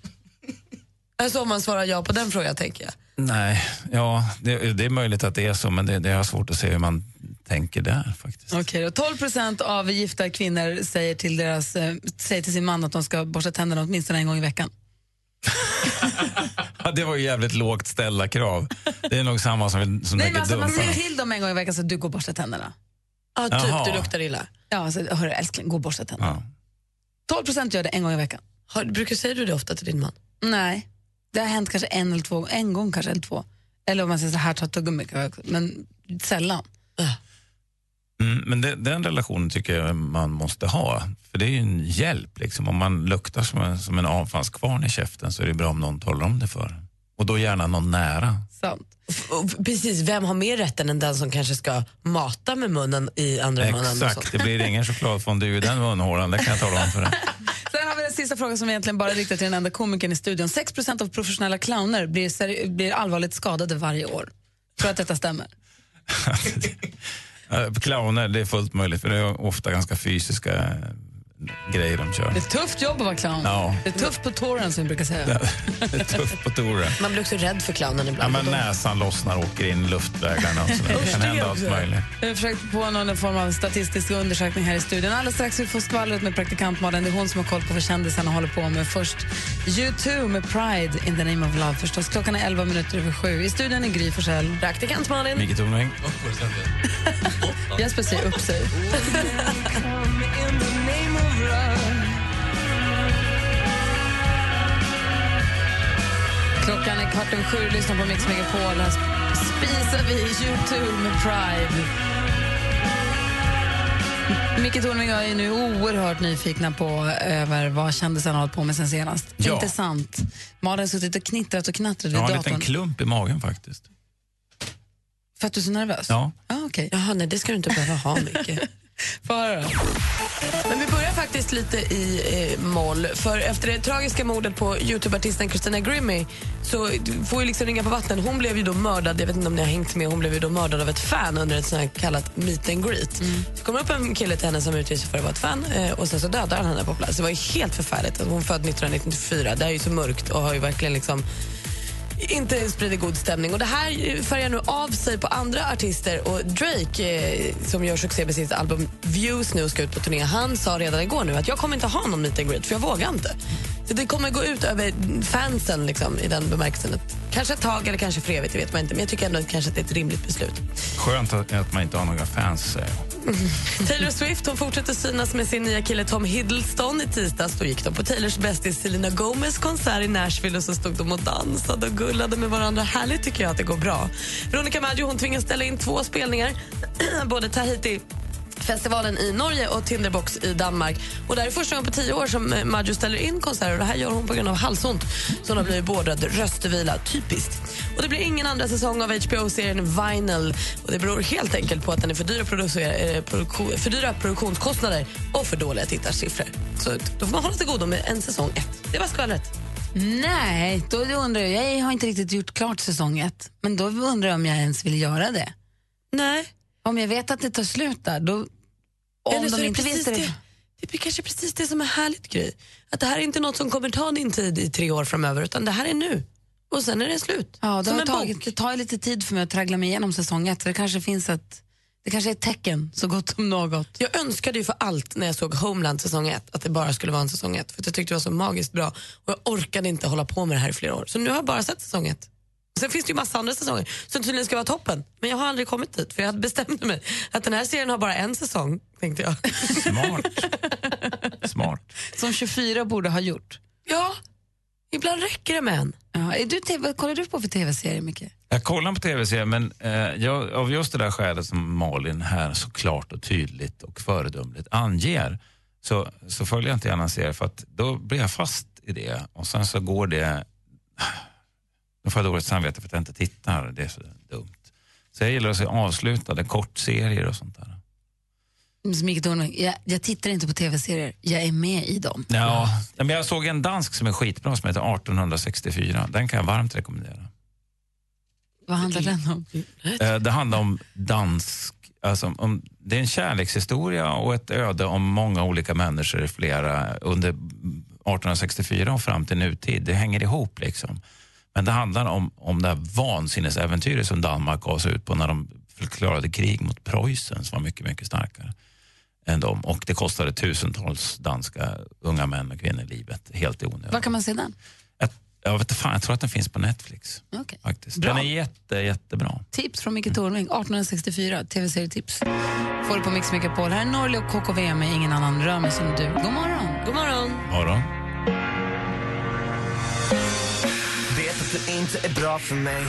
Alltså om man svarar ja på den frågan tänker jag. Nej, ja, det, det är möjligt att det är så, men det, det har svårt att se hur man tänker där faktiskt. Okej, då. 12 procent av gifta kvinnor säger till, deras, eh, säger till sin man att de ska borsta tänderna åtminstone en gång i veckan. Ja, det var ju jävligt lågt ställda krav. Det är nog samma som, som Nej, men alltså, man säger till dem en gång i veckan så att du går och borstar tänderna. Ja, typ Jaha. du luktar illa. Ja, alltså, hörru älskling, gå och borsta tänderna. Ja. 12 procent gör det en gång i veckan. Har, brukar säger du det ofta till din man? Nej, det har hänt kanske en eller två, en gång kanske eller två. Eller om man säger så här, ta tuggummi, men sällan. Mm, men det, den relationen tycker jag man måste ha. För det är ju en hjälp. Liksom. Om man luktar som en, som en avfallskvarn i käften så är det bra om någon talar om det för. Och då gärna någon nära. Sant. Och Precis, vem har mer rätten än den som kanske ska mata med munnen i andra munnen? och så? Exakt, det blir ingen chokladfondue i den munhålan, det kan jag tala om för dig. sista frågan som egentligen bara riktar till den enda komikern i studion. 6 av professionella clowner blir, blir allvarligt skadade varje år. Tror att detta stämmer? Clowner, det är fullt möjligt för det är ofta ganska fysiska grejer de kör. Det är ett tufft jobb att vara clown. Ja. Det är tufft på touren som vi brukar säga. Det är tufft på touren. Man blir också rädd för clownen Ja, ibland. men näsan lossnar och åker in i luftvägarna och sådär. Det kan hända allt möjligt. Jag har försökt på någon form av statistisk undersökning här i studion. Alldeles strax vi får skvallret med praktikant Malin. Det är hon som har koll på vad kändisarna håller på med. Först U2 med Pride in the name of love förstås. Klockan är 11 minuter över sju. I studion är Gry Forssell. Praktikant Malin. Micke Tornving. Jesper säger upp sig. Klockan är kvart över sju. Lyssna på Mix Megapol. Här spisar vi U2 med Pride. Micke Tornving och jag är nu oerhört nyfikna på över vad kändisarna har hållit på med sen senast. Ja. Inte sant? Malin har suttit och knittrat och knattrat vid Jag har en datorn. liten klump i magen faktiskt. För att du är så nervös? Ja. Ah, okay. Jaha, nej det ska du inte behöva ha mycket. Men vi börjar faktiskt lite i eh, moll. För efter det tragiska mordet på Youtube-artisten Christina Grimmie så får ju liksom ringa på vatten. Hon blev ju då mördad, jag vet inte om ni har hängt med, hon blev ju då mördad av ett fan under ett sånt här kallat meet and greet. Så kommer upp en kille till henne som utger sig för att vara ett fan eh, och sen så dödar han henne på plats. Det var ju helt förfärligt. Hon född 1994, det är ju så mörkt och har ju verkligen liksom inte sprider god stämning. Och Det här färgar nu av sig på andra artister. Och Drake, eh, som gör succé med sitt album Views nu och ska ut på turné, han sa redan igår nu att jag kommer inte ha någon meet and greet, för jag vågar inte. Så det kommer gå ut över fansen liksom, i den bemärkelsen. Att, kanske ett tag eller kanske för evigt, det vet man inte. Men jag tycker ändå att kanske att det är ett rimligt beslut. Skönt att, att man inte har några fans, säger jag. Taylor Swift hon fortsätter synas med sin nya kille Tom Hiddleston. I tisdags då gick de på Taylors bästis Selena Gomez konsert i Nashville och så stod de och dansade och gullade med varandra. Härligt tycker jag att det går bra. Veronica Maggio hon tvingas ställa in två spelningar. Både Tahiti festivalen i Norge och Tinderbox i Danmark. Och det här är första gången på tio år som eh, Maggio ställer in konserter. Det här gör hon på grund av halsont. Så hon har blivit beordrad röstvila. Typiskt. Och det blir ingen andra säsong av HBO-serien Vinyl. Och det beror helt enkelt på att den är för dyra, eh, produktion, för dyra produktionskostnader och för dåliga tittarsiffror. Så då får man hålla till godo med en säsong ett. Det var skvallret. Nej, då undrar jag. Jag har inte riktigt gjort klart säsong ett. Men då undrar jag om jag ens vill göra det. Nej. Om jag vet att det tar slut där, då... Om Eller så de är det inte precis visste det. det. Är kanske precis det som är härligt, Gry. Att det här är inte något som kommer ta din tid i tre år framöver, utan det här är nu. Och sen är det slut. Ja, det, som har tagit, bok. det tar lite tid för mig att traggla mig igenom säsong ett. Så det kanske finns ett, det kanske är ett tecken så gott som något. Jag önskade ju för allt när jag såg Homeland säsong ett att det bara skulle vara en säsong ett. För jag tyckte det var så magiskt bra. Och jag orkade inte hålla på med det här i flera år. Så nu har jag bara sett säsong ett. Sen finns det ju massa andra säsonger som tydligen ska vara toppen. Men jag har aldrig kommit dit för jag bestämde mig att den här serien har bara en säsong, tänkte jag. Smart. Smart. Som 24 borde ha gjort. Ja, ibland räcker det med en. Ja, är du TV, vad kollar du på för tv-serier, Micke? Jag kollar på tv-serier, men eh, jag, av just det där skälet som Malin här så klart och tydligt och föredömligt anger så, så följer jag inte gärna en serie för att då blir jag fast i det och sen så går det... Då får jag dåligt samvete för att jag inte tittar. Det är så dumt. Så jag gillar att se avslutade kortserier och sånt där. Som Micke Tornving, jag, jag tittar inte på tv-serier, jag är med i dem. Ja, men jag såg en dansk som är skitbra som heter 1864. Den kan jag varmt rekommendera. Vad handlar den om? Eh, Det handlar om dansk... Alltså, om, det är en kärlekshistoria och ett öde om många olika människor flera, under 1864 och fram till nutid. Det hänger ihop. liksom. Men det handlar om, om det här vansinnesäventyret som Danmark gav sig ut på när de förklarade krig mot Preussen som var mycket, mycket starkare än dem. Och det kostade tusentals danska unga män och kvinnor livet helt i onödan. Var kan man se den? Jag, vet inte fan, jag tror att den finns på Netflix. Okej. Faktiskt. Bra. Den är jätte, jättebra. Tips från Micke Tornving, 1864, tv-serietips. Får du på Mix Megapol. Här är Norli och KKV med Ingen annan rör mig som du. God morgon. God morgon. Morgon. Du inte är bra för mig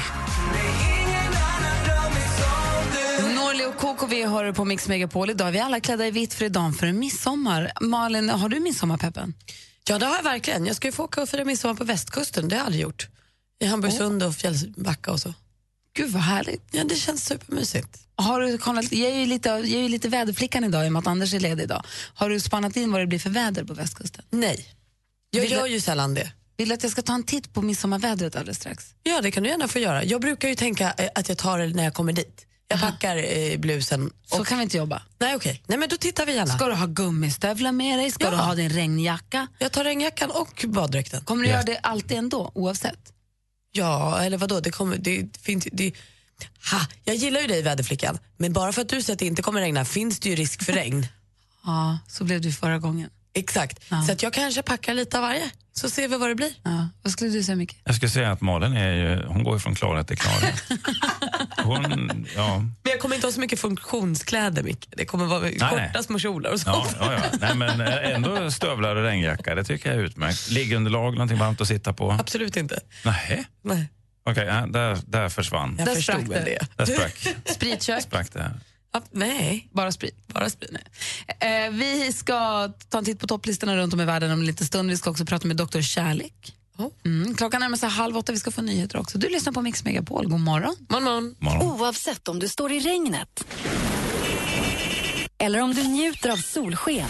Norli och KKV hör du på Mix Megapol. Idag är vi alla klädda i vitt för idag för en midsommar. Malin, har du midsommarpeppen? Ja, det har jag verkligen. Jag ska ju få åka och fira midsommar på västkusten. Det har jag aldrig gjort. I Hamburgsund och Fjällbacka och så. Gud vad härligt. Ja, det känns supermysigt. Har du kollat, jag är ju lite, jag är ju lite väderflickan idag i och med att Anders är ledig idag. Har du spannat in vad det blir för väder på västkusten? Nej. Jag Vill gör ju sällan det. Vill du att jag ska ta en titt på midsommarvädret alldeles strax? Ja, det kan du gärna få göra. Jag brukar ju tänka eh, att jag tar det när jag kommer dit. Jag packar eh, blusen. Så kan vi inte jobba. Nej, okej. Nej, men då tittar vi gärna. Ska du ha gummistövlar med dig? Ska Ja. du ha din regnjacka? Jag tar regnjackan och baddräkten. Kommer du göra det alltid ändå, oavsett? Ja, eller vadå? Det kommer, det finns, det, ha, jag gillar ju dig väderflickan, men bara för att du säger att det inte kommer regna finns det ju risk för regn. Ja, så blev det förra gången. Exakt. Så att jag kanske packar lite av varje, så ser vi vad det blir. Ja. Vad skulle du säga, Micke? Jag skulle säga att Malin är ju, hon går ju från klarhet till klarhet. Hon, ja, Men jag kommer inte ha så mycket funktionskläder, Micke. Det kommer vara korta nej. små kjolar och sånt. ja, ja, ja. Nej, men eh, ändå stövlar och regnjacka, det tycker jag är utmärkt. Liggunderlag, någonting varmt att sitta på. Absolut inte. Nej. Nej. Okej, ja, där, där försvann. Jag Där förstod sprack väl det. Där sprack, Spritkök? sprack det. Nej. Bara sprit? Bara sprit. Nej. Eh, vi ska ta en titt på topplistorna runt om i världen om en liten stund. Vi ska också prata med Dr. Kärlek. Mm. Klockan närmar sig halv åtta, vi ska få nyheter också. Du lyssnar på Mix Megapol. God morgon. Morgon, morgon. Oavsett om du står i regnet eller om du njuter av solsken.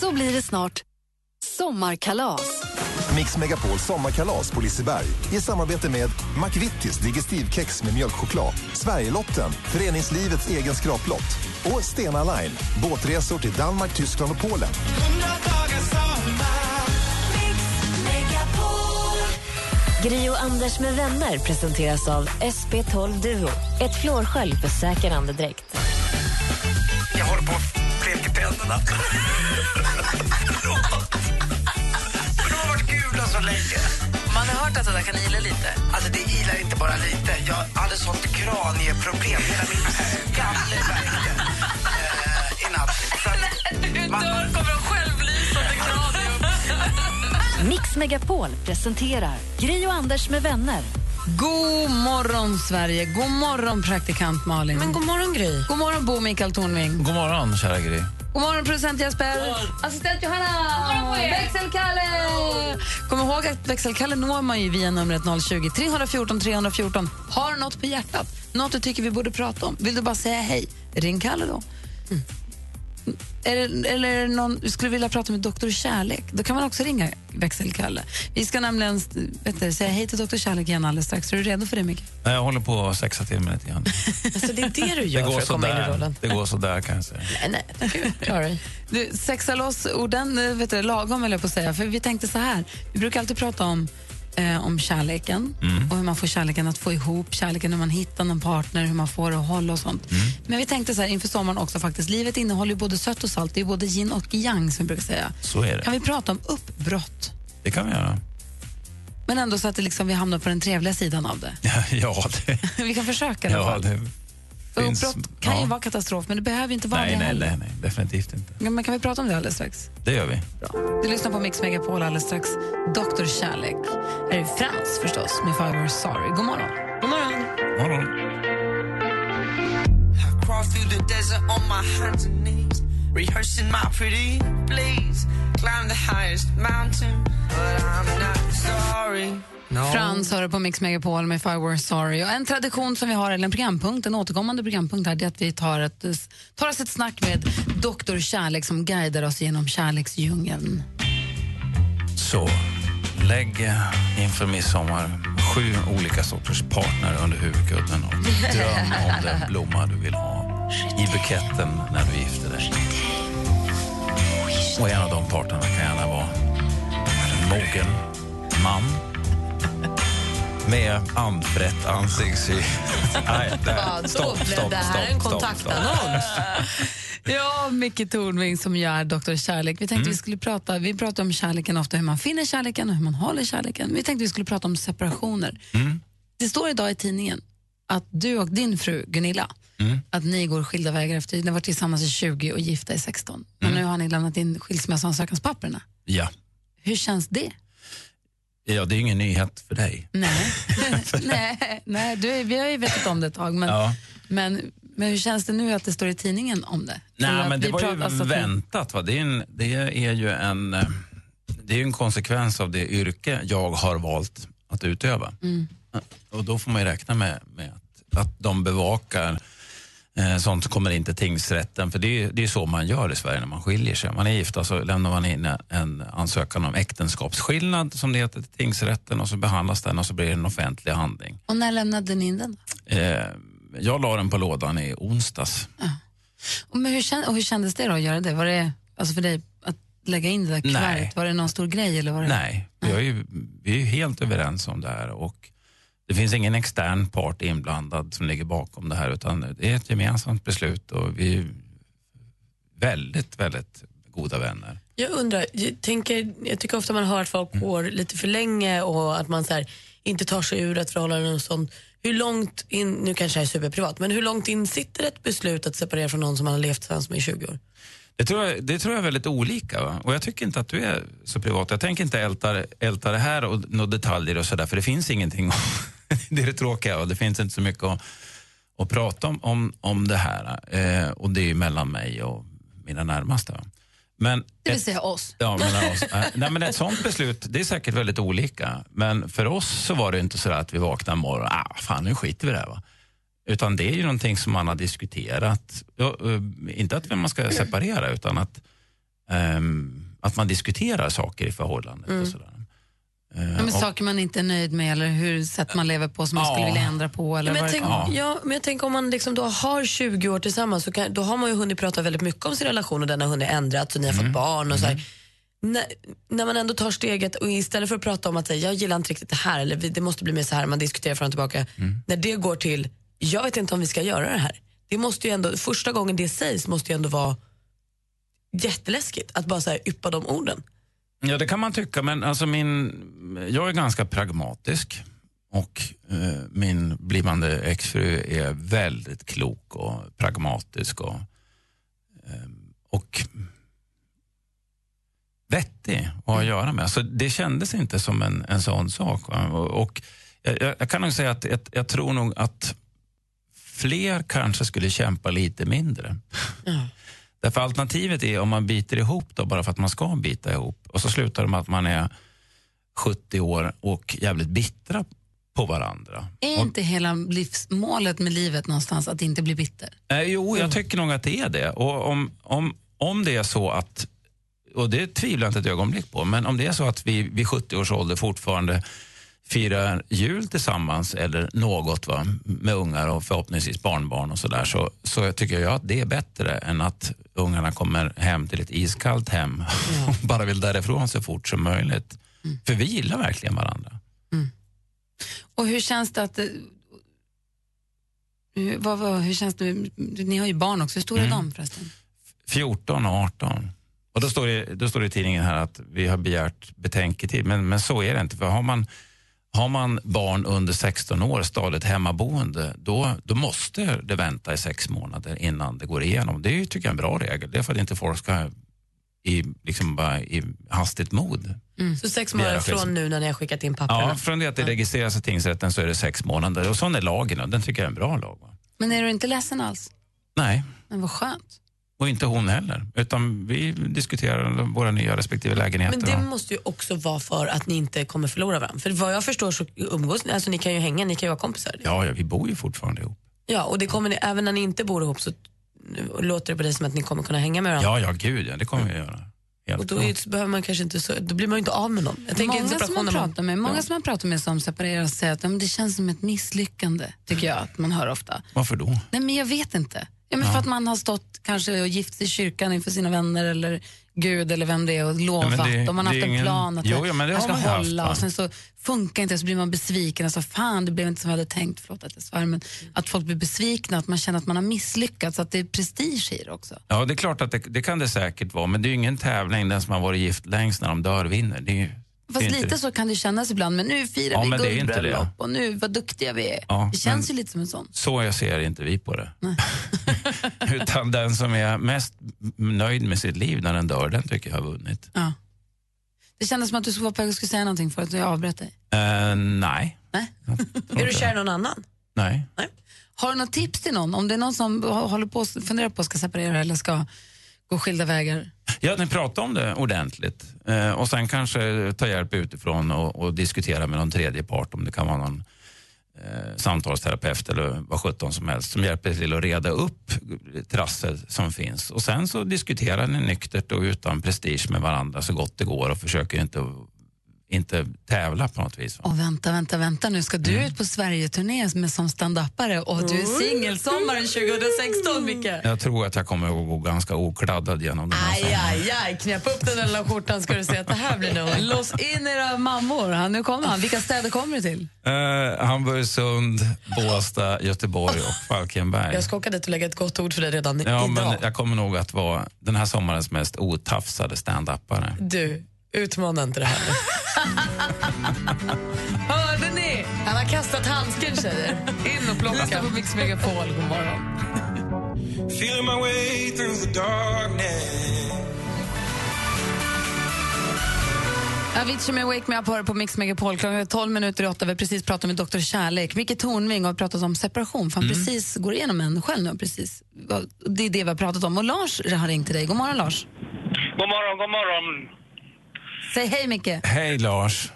Så blir det snart sommarkalas. Mix Megapol sommarkalas på Liseberg i samarbete med McVittys Digestivkex med mjölkchoklad, Sverigelotten, föreningslivets egen skraplott och Stena Line, båtresor till Danmark, Tyskland och Polen. Gri och Anders med vänner presenteras av SP12 Duo. Ett flårskölj för säker andedräkt. Jag håller på att tänderna. Gula så länge. Man har hört att det där kan ila lite. Alltså det ilar inte bara lite. Jag hade sånt kranieproblem. Hela min skalle värkte eh, i natt. Så att man- Dörr kommer en självlysande kranium. Mix Megapol presenterar Gri och Anders med vänner. God morgon, Sverige. God morgon, praktikant Malin. Men god morgon, Gry. God morgon, Bo Mikael Tornving. God morgon, kära Gry. God morgon, producent Jesper. Assistent Johanna. Växelkalle. Kom ihåg att växelkalle når man ju via numret 020 314 314. Har något på hjärtat, något du tycker vi borde prata om, vill du bara säga hej, ring Kalle då. Eller, eller är det någon, du skulle vilja prata med Dr. Kärlek, då kan man också ringa växelkalle. Vi ska nämligen vet du, säga hej till Dr. Kärlek igen alldeles strax. Är du redo för det, Micke? Nej, Jag håller på att sexa till mig lite grann. Alltså, det är det du gör Det går för att komma in i rollen. Det går sådär kan jag säga. Nej, nej. Klara. Du, sexa loss orden, vet du, lagom jag på att säga. För vi tänkte så här, vi brukar alltid prata om, eh, om kärleken och hur man får kärleken att få ihop, kärleken hur man hittar någon partner, hur man får det att hålla och sånt. Men vi tänkte så här inför sommaren också faktiskt, livet innehåller ju både sött och salt, det är både yin och yang som vi brukar säga. Så är det. Kan vi prata om uppbrott? Det kan vi göra. Men ändå så att det liksom, vi hamnar på den trevliga sidan av det. ja, det, vi kan försöka i alla ja, fall. det För finns... Uppbrott kan ja. ju vara katastrof, men det behöver inte vara Nej, det nej, heller. nej, nej, definitivt inte. Ja, Men kan vi prata om det alldeles strax? Det gör vi. Du lyssnar på Mix Megapol alldeles strax. Dr. Kärlek. Här är Frans förstås med If I Were Sorry. God morgon. God morgon. morgon. I crawl through the desert on my hands and knees, rehearsing my pretty please. Climb the highest mountain, but. No. Frans hör på Mix Megapol med If I Were Sorry. Och en tradition som vi har, eller en programpunkt, en återkommande programpunkt här, det är att vi tar, ett, tar oss ett snack med Dr. Kärlek som guidar oss genom kärleksdjungeln. Så, lägg inför midsommar sju olika sorters partner under huvudkudden och dröm om den blomma du vill ha i buketten när du gifter dig. Och en av de parterna kan gärna vara en mogen man med andfrätt ansiktsuttryck. Nej, Stopp, blev stopp, det här stopp, en stopp, kontaktannons? Ja, Micke Tornving som gör Dr. Kärlek. Vi tänkte Mm. vi skulle prata, vi pratar om kärleken ofta, hur man finner kärleken och hur man håller kärleken. Vi tänkte vi skulle prata om separationer. Mm. Det står idag i tidningen att du och din fru Gunilla, Mm. att ni går skilda vägar efter, ni har varit tillsammans i 20 och gifta i 16. Men Mm. nu har ni lämnat in skilsmässoansökanspapperna. Ja. Hur känns det? Ja, det är ingen nyhet för dig. Nej, nej, nej du, vi har ju vetat om det ett tag. Men, Ja. men, men hur känns det nu att det står i tidningen om det? Nej, men det var ju alltså väntat. Va? Det, är en, det är ju en, eh, det är en konsekvens av det yrke jag har valt att utöva. Mm. Och då får man ju räkna med, med att, att de bevakar sånt som kommer in till tingsrätten. För det är, det är så man gör i Sverige när man skiljer sig. Man är gifta så lämnar man in en ansökan om äktenskapsskillnad som det heter till tingsrätten och så behandlas den och så blir det en offentlig handling. Och när lämnade ni in den? Eh, jag la den på lådan i onsdags. Och, men hur, och hur kändes det då att göra det? Var det alltså för dig att lägga in det där kuvertet? Var det någon stor grej? Eller var det... Nej, vi är, ju, vi är ju helt överens om det här och det finns ingen extern part inblandad som ligger bakom det här utan det är ett gemensamt beslut och vi är väldigt, väldigt goda vänner. Jag undrar, jag, tänker, jag tycker ofta man hör att folk går lite för länge och att man så här, inte tar sig ur ett förhållande och sånt. Hur långt in, nu kanske jag är superprivat, men hur långt in sitter ett beslut att separera från någon som man har levt tillsammans med i 20 år? Det tror jag, det tror jag är väldigt olika. Va? Och jag tycker inte att du är så privat. Jag tänker inte älta, älta det här och några detaljer och sådär för det finns ingenting. det är det tråkiga och det finns inte så mycket att, att prata om, om, om det här. Eh, och det är mellan mig och mina närmaste. Men Det vill ett- säga oss. Ja, mellan oss. Eh, Nej, men ett sånt beslut, det är säkert väldigt olika. Men för oss så var det inte så att vi vaknade en morgon och ah, fan nu skiter vi i det här. Va? Utan det är ju någonting som man har diskuterat. Ja, eh, inte att man ska separera utan att, ehm, att man diskuterar saker i förhållandet. Mm. Och sådär. Eh, Ja, men och- saker man inte är nöjd med eller hur sätt man lever på som man skulle Ja. vilja ändra på. Eller Ja, men, tänk, ja, men jag tänker om man liksom då har 20 år tillsammans så kan, då har man ju hunnit prata väldigt mycket om sin relation och den har hunnit ändrats och ni har Mm. fått barn och så här. När, när man ändå tar steget och istället för att prata om att säga, jag gillar inte riktigt det här eller "Vi- det måste bli mer så här, man diskuterar fram och tillbaka. Mm. När det går till, jag vet inte om vi ska göra det här. Det måste ju ändå, första gången det sägs måste ju ändå vara jätteläskigt att bara så här, yppa de orden. Ja, det kan man tycka, men alltså min, jag är ganska pragmatisk. Och eh, min blivande exfru är väldigt klok och pragmatisk och, eh, och vettig att ha att göra med. Så det kändes inte som en, en sån sak. Och, och jag, jag- kan nog säga att jag, jag tror nog att fler kanske skulle kämpa lite mindre. Därför alternativet är om man biter ihop då, bara för att man ska bita ihop. Och så slutar det med att man är 70 år och jävligt bittra på varandra. Är inte hela livsmålet med livet någonstans att inte bli bitter? Eh, jo, jag tycker nog att det är det. Och om, om, om det är så att, och det tvivlar jag inte ett ögonblick på, men om det är så att vi vid 70 års ålder fortfarande firar jul tillsammans eller något va, med ungar och förhoppningsvis barnbarn och sådär så, så tycker jag att det är bättre än att ungarna kommer hem till ett iskallt hem och bara vill därifrån så fort som möjligt. För vi gillar verkligen varandra. Och hur känns det att... det- Hur, vad, vad, hur känns det? Ni har ju barn också. Hur stora är Mm. de förresten? 14 och 18. Och då står, det, då står det i tidningen här att vi har begärt betänketid, men, men så är det inte. För har man, har man barn under 16 år stadigt hemmaboende, då, då måste det vänta i sex månader innan det går igenom. Det är ju, tycker jag, en bra regel. Det är för att inte folk ska i, liksom bara, i hastigt mod Så sex månader från nu när ni har skickat in papperna? Ja, från det att det registreras i tingsrätten så är det sex månader. Och sån är lagen och den tycker jag är en bra lag. Va? Men är du inte ledsen alls? Nej, Men vad skönt. Och inte hon heller. Utan vi diskuterar våra nya respektive lägenheter. Men det måste ju också vara för att ni inte kommer förlora varandra. För vad jag förstår så umgås ni, alltså ni kan ju hänga, ni kan ju vara kompisar. Ja, ja, vi bor ju fortfarande ihop. Ja, och det kommer ni, även när ni inte bor ihop så låter det på dig som att ni kommer kunna hänga med varandra. Ja, ja, gud ja, det kommer vi att göra. Helt Och då, är, så behöver man kanske inte så, då blir man ju inte av med någon. Jag tänker många som man pratar med, många som man pratar med som separerar säger att ja, men det känns som ett misslyckande, tycker jag att man hör ofta. Varför då? Nej men jag vet inte. Ja, men För att man har stått kanske och gift sig i kyrkan inför sina vänner eller Gud eller vem det är och lovat Ja, det- och man har haft en ingen- plan att Jo, ja, det har ska haft, hålla va? och sen så funkar inte så blir man besviken. Alltså, fan det blev inte som jag hade tänkt, förlåt att jag svär, men att folk blir besvikna, att man känner att man har misslyckats, att det är prestige i det också. Ja, det är klart att det, det kan det säkert vara, men det är ju ingen tävling. Den som har varit gift längst när de dör vinner. Det är, ju- Fast lite det. så kan det kännas ibland, men nu firar Ja, vi men det är inte det. guldbröllop och nu vad duktiga vi är. Ja, det känns ju lite som en sån. Så jag ser inte vi på det. Utan den som är mest nöjd med sitt liv när den dör, den tycker jag har vunnit. Ja. Det kändes som att du skulle vara på väg skulle säga någonting för att jag avbröt dig. Eh, nej. Är du kär i någon annan? Nej. Har du något tips till någon? Om det är någon som håller på, funderar på att ska separera eller ska gå skilda vägar? Ja, ni pratar om det ordentligt. Eh, och sen kanske ta hjälp utifrån och, och diskutera med någon tredje part om det kan vara någon eh, samtalsterapeut eller vad sjutton som helst som hjälper till att reda upp trassel som finns. Och sen så diskuterar ni nyktert och utan prestige med varandra så gott det går och försöker inte, inte tävla på något vis. Och vänta, vänta, vänta nu. Ska du Mm. ut på Sverigeturné med som standupare och du är singel sommaren 2016, Micke? Jag tror att jag kommer att gå ganska okladdad genom den här Aj, aj, aj, knäpp upp den där lilla skjortan ska du se att det här blir nog... Lås in era mammor. Han, nu kommer han. Vilka städer kommer du till? Eh, Hamburgsund, Båstad, Göteborg och Falkenberg. Jag ska åka dit och lägga ett gott ord för dig redan Ja, idag. men jag kommer nog att vara den här sommarens mest otafsade stand-upare. Du, utmana inte det här. Hörde ni? Han har kastat handsken tjejer. In och plocka. Lyssna på Mix Megapol. God morgon. Feeling my way through the darkness. Avicii med Wake Me Up hör på Mix Megapol. Klockan är 12 minuter i åtta. Vi har precis pratat med Dr. Kärlek. Micke Tornving har pratat om separation. För han precis går igenom en själv nu. Precis. Det är det vi har pratat om. Och Lars har ringt till dig. God morgon Lars. God morgon, god morgon. Säg hej Micke. Hej Lars.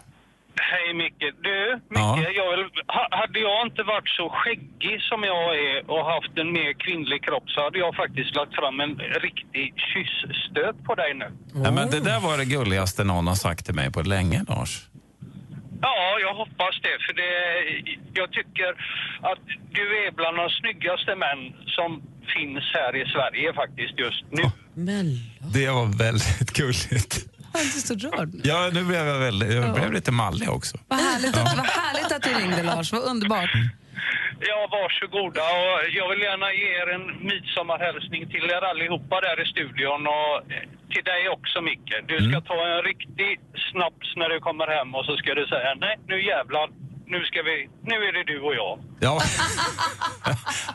Hej Micke. Du, Micke, Ja. jag vill, ha, hade jag inte varit så skäggig som jag är och haft en mer kvinnlig kropp så hade jag faktiskt lagt fram en riktig kyssstöt på dig nu. Ja, men det där var det gulligaste någon har sagt till mig på länge, Lars. Ja, jag hoppas det. För det, jag tycker att du är bland de snyggaste män som finns här i Sverige faktiskt just nu. Det var väldigt gulligt. Jag är så rörd nu. Ja, nu blev jag, väldigt, jag Ja. blev lite mallig också. Vad härligt, att, vad härligt att du ringde Lars. Vad underbart. Ja, varsågoda. Och jag vill gärna ge er en midsommarhälsning till er allihopa där i studion och eh, till dig också Micke. Du ska ta en riktig snaps när du kommer hem och så ska du säga nej, nu jävlar, nu ska vi, nu är det du och jag. Ja.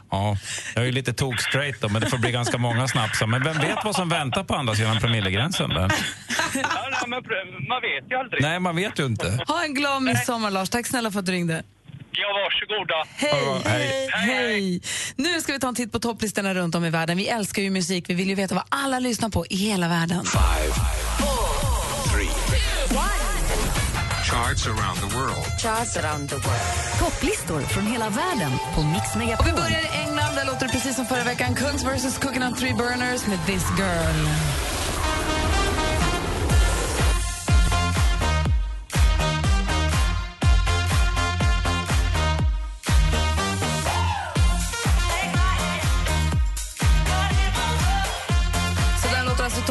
ja, jag är ju lite tok-straight då, men det får bli ganska många snapsar. Men vem vet vad som väntar på andra sidan promillegränsen? Där? Ja, nej, men man vet ju aldrig. Nej, man vet ju inte. Ha en glad midsommar Lars. Tack snälla för att du ringde. Ja, varsågoda. Hej, hej. hej. Nu ska vi ta en titt på topplistorna runt om i världen. Vi älskar ju musik. Vi vill ju veta vad alla lyssnar på i hela världen. Charts around the world. Charts around the world. Topplistor från hela världen på Mix Och Megapol. vi börjar i England. Där låter det precis som förra veckan. Kungs vs Cooking on Three Burners med This Girl.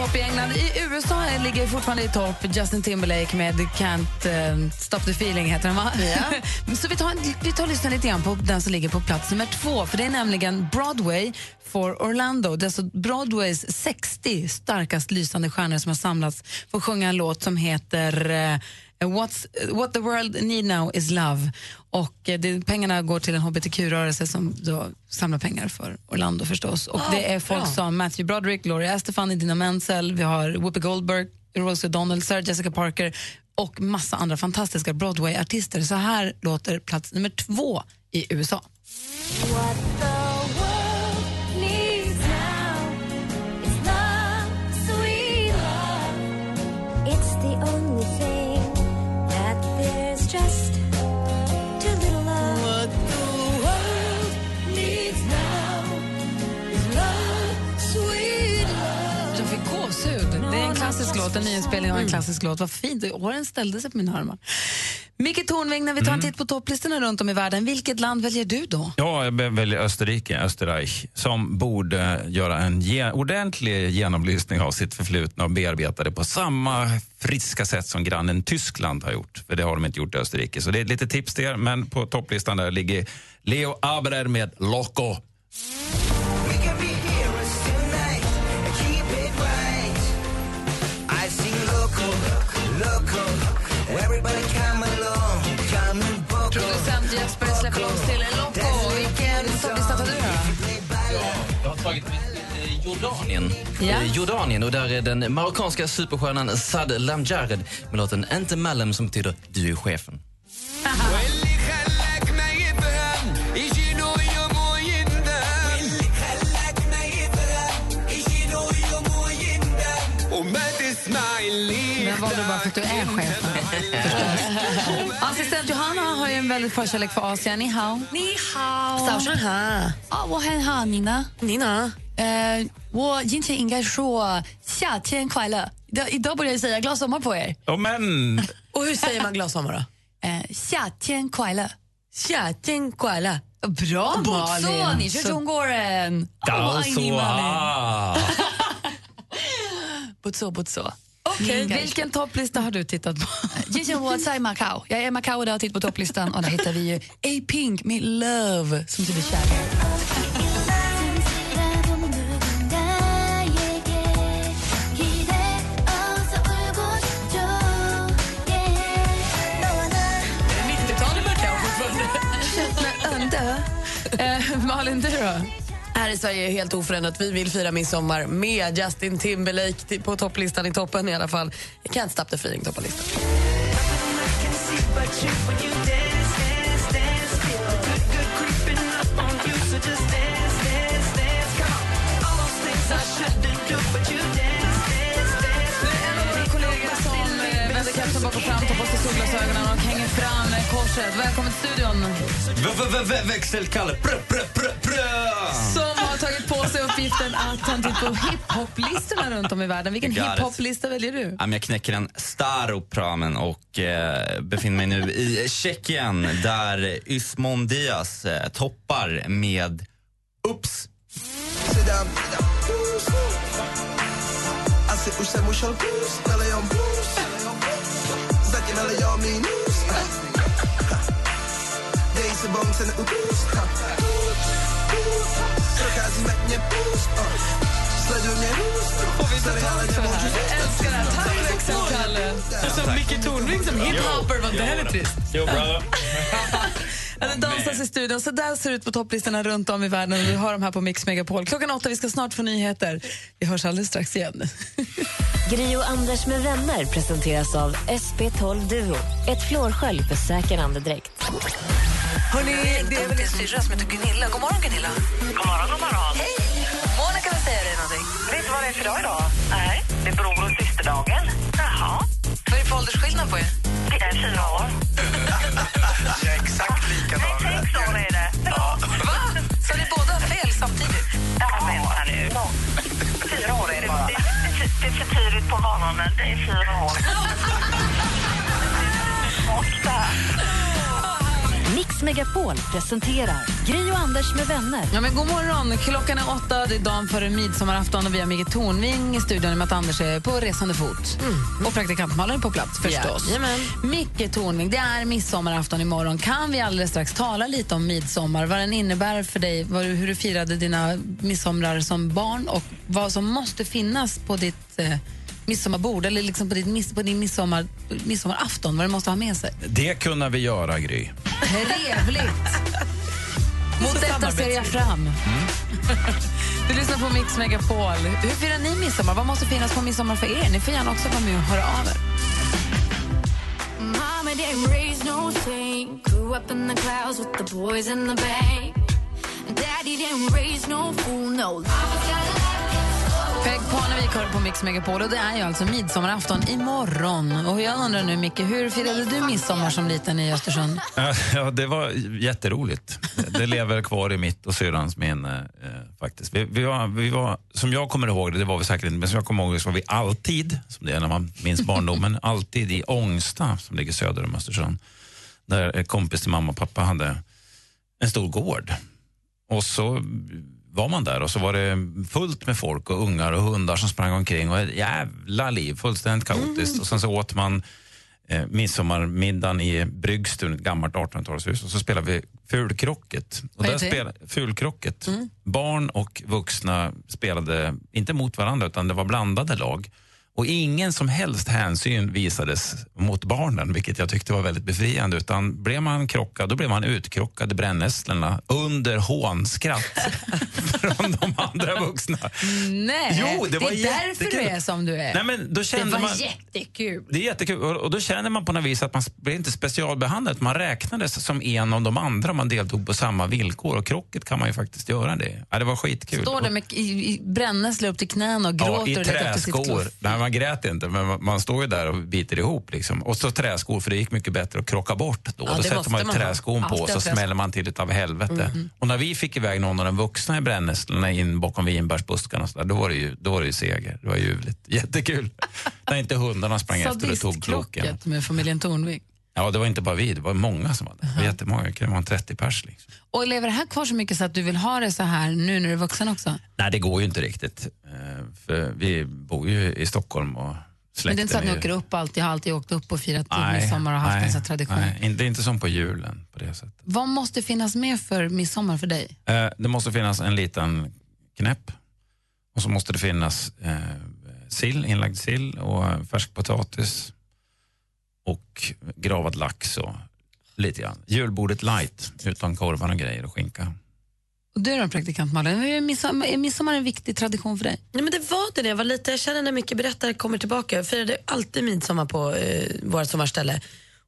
Topp i England. I USA ligger fortfarande i topp Justin Timberlake med Can't eh, Stop the Feeling, heter den va? Så vi tar, vi tar och lyssnar lite grann på den som ligger på plats nummer två. För Det är nämligen Broadway for Orlando. Det är alltså Broadways 60 starkast lysande stjärnor som har samlats för att sjunga en låt som heter eh, What's, What the world need now is love. Och eh, det, pengarna går till en hbtq-rörelse som då samlar pengar för Orlando förstås. Och Ah, det är folk bra. som Matthew Broderick, Gloria Estefan, Idina Menzel, vi har Whoopi Goldberg, Rosie O'Donnell, Sarah Jessica Parker och massa andra fantastiska Broadway-artister. Så här låter plats nummer två i USA. It's låt, en nyinspelning av en klassisk låt. Vad fint. Åren ställde sig på mina armar. Micke Tornving, när vi tar en titt på topplistorna runt om i världen, vilket land väljer du då? Ja, jag väljer Österrike, Österreich, som borde göra en ge- ordentlig genomlysning av sitt förflutna och bearbeta det på samma friska sätt som grannen Tyskland har gjort. För det har de inte gjort i Österrike. Så det är ett litet tips där, men på topplistan där ligger Leo Aberer med Loco. ja. Eh, Jordanien. Och där är den marockanska superstjärnan Saad Lamjared med låten Inte Malem som betyder Du är chefen. Men vad du bara för att du är chefen. Assistent Johanna har ju en väldigt förkärlek för Asien. Ni hao. Ni hao. Sao shan ha. Ah, wo hen ha, Nina. Nina. 你呢？呃，我今天应该说夏天快乐。idag- Idag börjar jag säga glad sommar på er. Ja, men... Och hur säger man glad sommar då? Eh, 夏天快乐。夏天快乐。Bra Så, Malin. 你是中国人。我爱你 ah. 不错不错。 Okej, vilken topplista har du tittat på? 今天我在 Macau. Jag är i Macau idag och tittar på topplistan och där hittar vi ju A-Pink med Love som betyder kärlek. Eh, Malin, du då? Här i Sverige är helt oförändrat. Vi vill fira midsommar med Justin Timberlake på topplistan i toppen i alla fall. Can't stop the feeling toppar listan. Korset. Välkommen till studion. Växelkalle! Som har tagit på sig uppgiften att han tittar på hiphop-listorna runt om i världen. Vilken hiphop-lista väljer du? Jag knäcker en Staropramen och eh, befinner mig nu i Tjeckien där Ysmon Diaz eh, toppar med Ups. sebou se neudůst Procházíme mě půst Får vi betalt för det här? Älskar det här. Tack växelkalle. Alltså Micke Tornving som hiphopper, vad det här är trist. Yo, brother. Dansas i studion. Så där ser det ut på topplistorna runt om i världen. Vi har dem här på Mix Megapol. Klockan åtta, vi ska snart få nyheter. Vi hörs alldeles strax igen. Gri och Anders med vänner presenteras av SP12 Duo. Ett flårskölj för säker andedräkt. Hörrni, det är väl en syrra som heter Gunilla. God morgon, Gunilla. God morgon, god morgon. Hej! Vad det är för dag idag? Nej, det är bror och systerdagen. Jaha. Vad är det för åldersskillnad på er? Det är fyra år. Jag är exakt likadan. Nej, sex år är det. Förlåt. Va? Så ni båda fel samtidigt? Ja, vänta nu. Fyra år är det bara. Det, det, det är för tidigt på morgonen. Det är fyra år. Där. Mix Mix Megapol presenterar Gri och Anders med vänner. Ja, men god morgon! Klockan är åtta, det är dagen före midsommarafton och vi har Micke Tornving i studion med att Anders är på resande fot. Och praktikant Malin är på plats förstås. Jajamän. Micke Tornving, det är midsommarafton imorgon. Kan vi alldeles strax tala lite om midsommar, vad den innebär för dig, hur du firade dina midsommar som barn och vad som måste finnas på ditt eh, midsommarbord eller liksom på, ditt, miss- på din midsommar, midsommarafton, vad du måste ha med sig. Det kunde vi göra, Gry. Trevligt! Mot detta ser jag fram. Du lyssnar på Mix Megapol. Hur firar ni midsommar? Vad måste finnas på midsommar för er? Ni får gärna också vara med och höra av er. Mama didn't raise no saint. Grew up in the clouds with the boys in the bang. And Daddy didn't raise no fool, no. Peg Parnevik hör på Mix Megapol och det är ju alltså midsommarafton imorgon. Och jag undrar nu, Micke, hur firade du midsommar som liten i Östersund? Ja, det var jätteroligt. Det lever kvar i mitt och syrrans minne. Eh, faktiskt. Vi, vi, var, vi var, som jag kommer ihåg det, det var vi säkert inte, men som jag kommer ihåg det så var vi alltid, som det är när man minns barndomen, alltid i Ångsta som ligger söder om Östersund. Där en kompis till mamma och pappa hade en stor gård. Och så var man där och så var det fullt med folk och ungar och hundar som sprang omkring och ett jävla liv, fullständigt kaotiskt. Och sen så åt man eh, midsommarmiddagen i Bryggstuen, ett gammalt 1800-talshus och så spelade vi fulkrocket. Och Vad där spelade, fulkrocket. Barn och vuxna spelade, inte mot varandra, utan det var blandade lag. Och ingen som helst hänsyn visades mot barnen, vilket jag tyckte var väldigt befriande. Utan blev man krockad, då blev man utkrockad i brännässlorna under hånskratt från de andra vuxna. Nej, Jo, det var är därför du jättekul. är som du är. Nej, men då det kände var man- jättekul. Det är jättekul. Och då känner man på något vis att man blev inte specialbehandlad. Man räknades som en av de andra man deltog på samma villkor. Och krocket kan man ju faktiskt göra det. Ja, det var skitkul. Står där med i, i brännässlor upp till knäna och Ja, gråter i efter sitt träskor. Man grät inte, men man, står ju där och biter ihop. Liksom. Och så träskor, för det gick mycket bättre att krocka bort. Då, Ja, då sätter man ju träskon på och så smäller man till utav helvete. Mhm. Och när vi fick iväg någon av de vuxna i brännässlorna in bakom vinbärsbuskarna, så där, då, var det ju, då var det ju seger. Det var ljuvligt. Jättekul. när inte hundarna sprang efter och tog kloken. Med familjen Tornving. Ja, det var inte bara vi, det var många som där. Det var jättemånga, det kan vara en 30 pers. Liksom. Och lever det här kvar så mycket så att du vill ha det så här nu när du är vuxen också? Nej, det går ju inte riktigt. Eh, För vi bor ju i Stockholm och Men det är inte så att ni åker upp alltid, har alltid åkt upp och firat Nej, midsommar och haft nej, en sån tradition. Nej, det är inte som på julen på det sättet. Vad måste finnas med för midsommar för dig? Eh, det måste finnas en liten knäpp och så måste det finnas eh, sill, inlagd sill och färsk potatis och gravad lax och lite grann. Julbordet light utan korvar och grejer och skinka. Och du då, praktikant Malin, är midsommar, är midsommar en viktig tradition för dig? Nej, men det var det när jag var liten. Jag känner när mycket berättare kommer tillbaka. Jag firade alltid midsommar på eh, vårt sommarställe.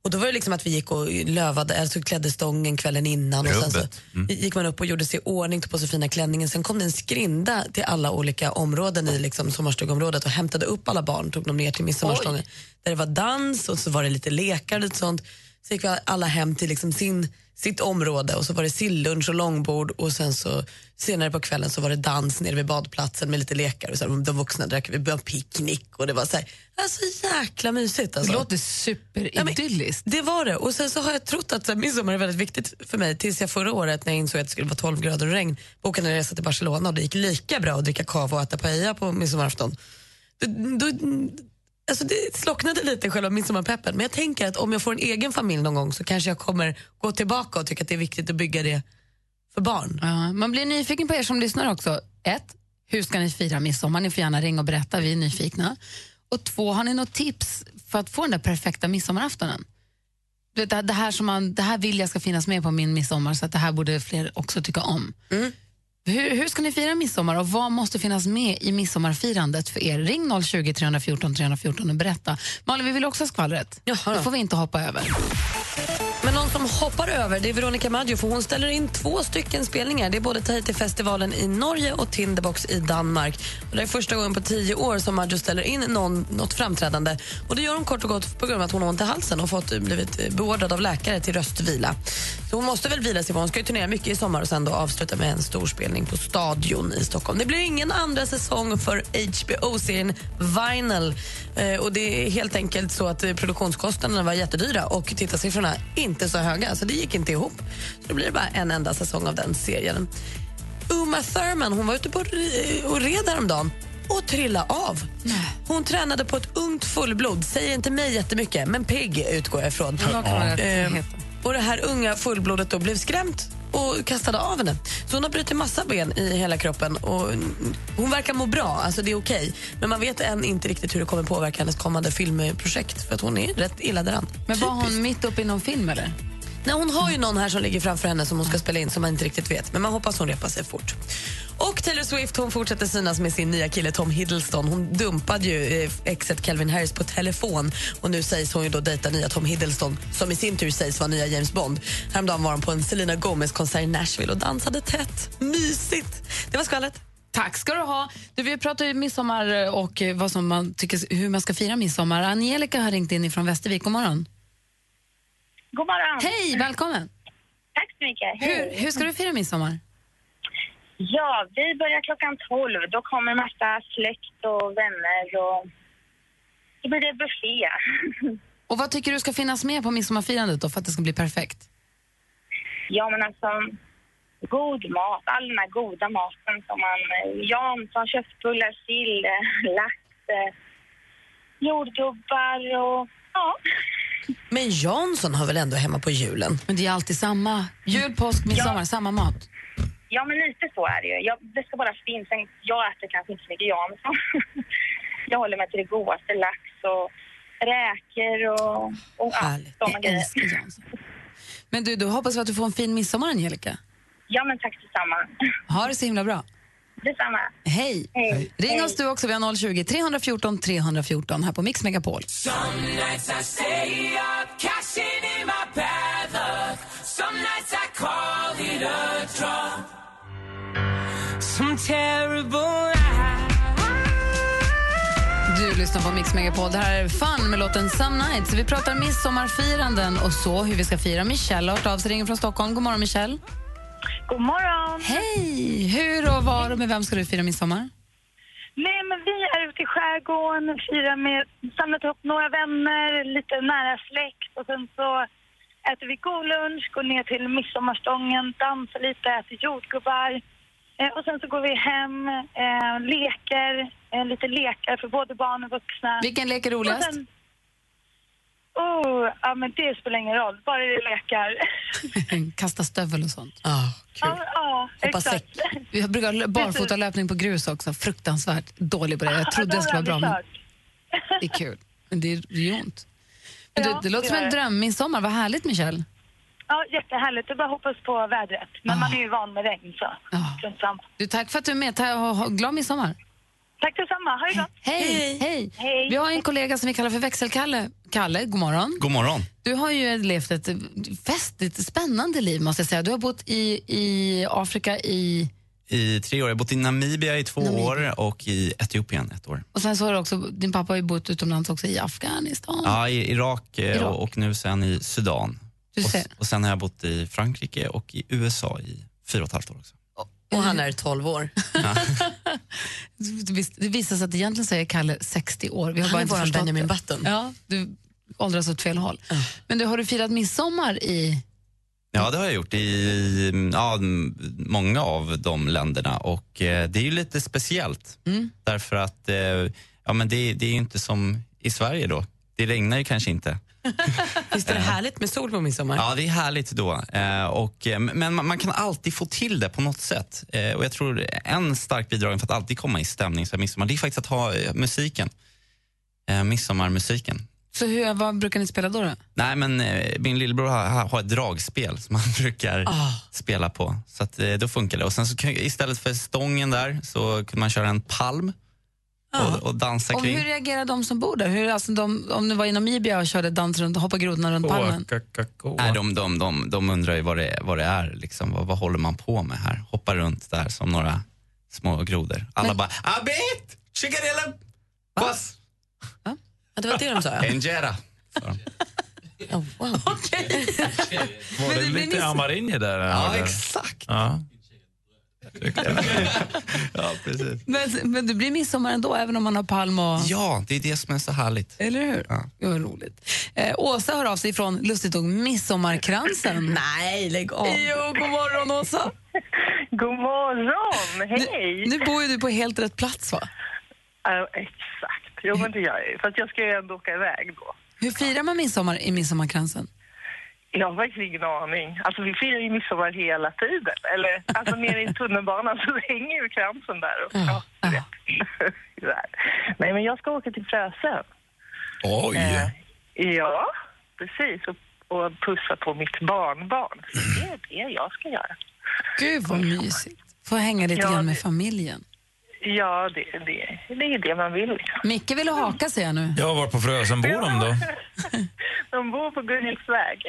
Och då var det liksom att vi gick och lövade, alltså klädde stången kvällen innan. Och sen så. Mm. gick man upp och gjorde sig i ordning, tog på sig fina klänningen. Sen kom det en skrinda till alla olika områden i liksom sommarstugområdet och hämtade upp alla barn, tog dem ner till midsommarstången. Där det var dans och så var det lite lekar och lite sånt. Så gick alla hem till liksom sin, sitt område och så var det sillunch och långbord och sen så senare på kvällen så var det dans nere vid badplatsen med lite lekar och så här, de vuxna drack vi började picknick och det var så här, alltså jäkla mysigt. Alltså. Det låter superidylliskt. Det var det. Och sen så har jag trott att så här, midsommar är väldigt viktigt för mig tills jag förra året när jag insåg att det skulle vara 12 grader och regn bokade en resa till Barcelona och det gick lika bra att dricka kava och äta paella på midsommarafton. Då, då, alltså det slocknade lite själva midsommarpeppen men jag tänker att om jag får en egen familj någon gång så kanske jag kommer gå tillbaka och tycka att det är viktigt att bygga det för barn. Ja, man blir nyfiken på er som lyssnar också. Ett, hur ska ni fira midsommar? Ni får gärna ringa och berätta, vi är nyfikna. Och två, har ni något tips för att få den där perfekta midsommaraftonen? Det, här- som man, det här vill jag ska finnas med på min midsommar så att det här borde fler också tycka om. Hur, hur ska ni fira midsommar och vad måste finnas med i midsommarfirandet för er? Ring 020 314 314 och berätta. Malin, vi vill också ha skvallret. Det får vi inte hoppa över. Men någon som hoppar över det är Veronica Maggio för hon ställer in två stycken spelningar. Det är både Tahiti-festivalen i Norge och Tinderbox i Danmark. Och det är första gången på tio år som Maggio ställer in någon, något framträdande. Och Det gör hon kort och gott på grund av att hon har ont i halsen och fått, eh, blivit eh, beordrad av läkare till röstvila. Så hon måste väl vila sig för hon ska ju turnera mycket i sommar och sen då avsluta med en stor spelning på Stadion i Stockholm. Det blir ingen andra säsong för HBO-serien Vinyl. Eh, och det är helt enkelt så att eh, produktionskostnaderna var jättedyra och tittarsiffrorna inte inte så höga, så det gick inte ihop. Så då blir det bara en enda säsong av den serien. Uma Thurman hon var ute på och red häromdagen och trillade av. Hon tränade på ett ungt fullblod. Säger inte mig jättemycket, men pigg utgår jag ifrån. Ja, Eh, heta. och det här unga fullblodet då blev skrämt och kastade av henne. Så hon har brutit massa ben i hela kroppen. Och hon verkar må bra, alltså det är okej. Men man vet än inte riktigt hur det kommer påverka hennes kommande filmprojekt. För att hon är rätt illa däran. Men var hon mitt uppe i någon film eller? Nej, hon har ju någon här som ligger framför henne som hon ska spela in som man inte riktigt vet. Men man hoppas hon repar sig fort. Och Taylor Swift hon fortsätter synas med sin nya kille Tom Hiddleston. Hon dumpade ju eh, exet Calvin Harris på telefon och nu sägs hon ju då dejta nya Tom Hiddleston som i sin tur sägs vara nya James Bond. Häromdagen var hon på en Selena Gomez-konsert i Nashville och dansade tätt. Mysigt! Det var skvallret. Tack ska du ha. Du, vi pratar ju midsommar och vad som man tycker, hur man ska fira midsommar. Angelica har ringt in från Västervik. God morgon. God morgon. Hej, välkommen. Tack så mycket. Hur, hur ska du fira midsommar? Ja, vi börjar klockan 12. Då kommer massa släkt och vänner och då blir det buffé. Och vad tycker du ska finnas med på midsommarfirandet då för att det ska bli perfekt? ja, men alltså god mat, all den här goda maten som man... Jansson, köttbullar, sill, lax, jordgubbar och ja. Men Jansson har väl ändå hemma på julen? Men det är alltid samma. Jul, påsk, midsommar, samma mat. Ja, men lite så är det ju. Jag, det ska bara finnas. Jag äter kanske inte så mycket Jansson. jag håller mig till det godaste, lax och räkor och, och ja, sådana grejer. älskar Jansson. Men du, då hoppas vi att du får en fin midsommar, Angelica. Ja, men tack detsamma. Ha det så himla bra. Detsamma. Hej. Hej. Ring Hej. oss du också. Vi har 020 314 314 här på Mix Megapol. Du lyssnar på Mix Megapol. Det här är Fun med låten Some Nights. Vi pratar midsommarfiranden och så, hur vi ska fira. Michelle har hört av sig, ringer från Stockholm. God morgon, Michelle. God morgon. Hej! Hur och var och med vem ska du fira midsommar? Nej, men vi är ute i skärgården, firar med, samlat ihop några vänner, lite nära släkt och sen så äter vi god lunch, går ner till midsommarstången, dansar lite, äter jordgubbar. Eh, och sen så går vi hem, eh, leker, eh, lite lekar för både barn och vuxna. Vilken lek är roligast? Och sen- Oh, ja men det spelar ingen roll, bara det lekar. Kasta stövel och sånt. Ah, Ja, ja Hoppa exakt. Jag brukar barfotalöpning på grus också. Fruktansvärt dålig på det. Jag trodde Ja, jag skulle det vara bra, men det är kul. Men det är det ont. Men Ja, det, det låter det som en det. dröm. Midsommar, vad härligt Michelle. Ja, jättehärligt. Det bara hoppas på vädret. Men man är ju van med regn så samma. Du, tack för att du är med. Ta, ha, ha, glad midsommar. Tack detsamma. Ha det gott. Hej, hej. Vi har en kollega som vi kallar för Växelkalle. Kalle, god morgon. God morgon. Du har ju levt ett festligt, spännande liv måste jag säga. Du har bott i, i Afrika i... I tre år. Jag har bott i Namibia i två år och i Etiopien ett år. Och sen så har du också, din pappa har ju bott utomlands också i Afghanistan. Ja, i Irak, eh, Irak. Och, och nu sen i Sudan. Du Och, och sen har jag bott i Frankrike och i USA i fyra och ett halvt år också. Och han är 12 år. Det vis- Det visar sig att egentligen så är Kalle 60 år. Vi har Han bara är inte våran Benjamin. Button. Ja, du åldras åt fel håll. Men du, har du firat midsommar i... Ja, det har jag gjort i ja, många av de länderna och eh, det är ju lite speciellt. Mm. Därför att eh, ja, men det, det är ju inte som i Sverige då. Det regnar ju kanske inte. Visst är det härligt med sol på midsommar? Ja, det är härligt då. Eh, och, eh, men man, kan alltid få till det på något sätt. Eh, och jag tror en stark bidrag för att alltid komma i stämning så midsommar, det är faktiskt att ha musiken. Midsommarmusiken. Så hur, vad brukar ni spela då? då? Nej, men eh, min lillebror har, har ett dragspel som han brukar Ah. spela på. Så att, eh, då funkar det. Och sen så istället för stången där så kunde man köra en palm och, och dansa kring. hur reagerar de som bor där? Hur, alltså de, om du var i Namibia och körde dans runt och hoppade grodorna runt palmen? Nej, de, de, de, de undrar ju vad det, vad det är. Liksom. Vad, vad håller man på med här? Hoppar runt där som några små grodor. Alla bara “Abit! Chigarilla! Pass!” Ja, det var det de sa. Ja. Enjera. Oh, wow. Var det lite amarinje där? Ja, eller? exakt. Ja. ja, precis. Men, men det blir midsommar ändå, även om man har palm och... Ja, det är det som är så härligt. Eller hur? Ja. Det var roligt. Eh, Åsa hör av sig från, lustigt nog, midsommarkransen. Nej, lägg av. Jo, god morgon Åsa. God morgon, hej! Nu, nu bor ju du på helt rätt plats va? Ja, exakt, jo men det gör jag ju. Fast jag ska ju ändå åka iväg då. Hur firar man midsommar i midsommarkransen? Jag har faktiskt ingen aning. Alltså vi firar ju midsommar hela tiden. Eller alltså nere i tunnelbanan så hänger ju kransen där. Och, ja. Där. Nej men jag ska åka till Frösön. Oj! Eh, ja, precis. Och, och pussa på mitt barnbarn. Så det är det jag ska göra. Gud vad mysigt. Få hänga lite Ja, grann med familjen. Ja, det, det, det är det man vill. Micke vill haka säger jag nu. Jag var på Frösön bor de då? De bor på Gunnhildsväg.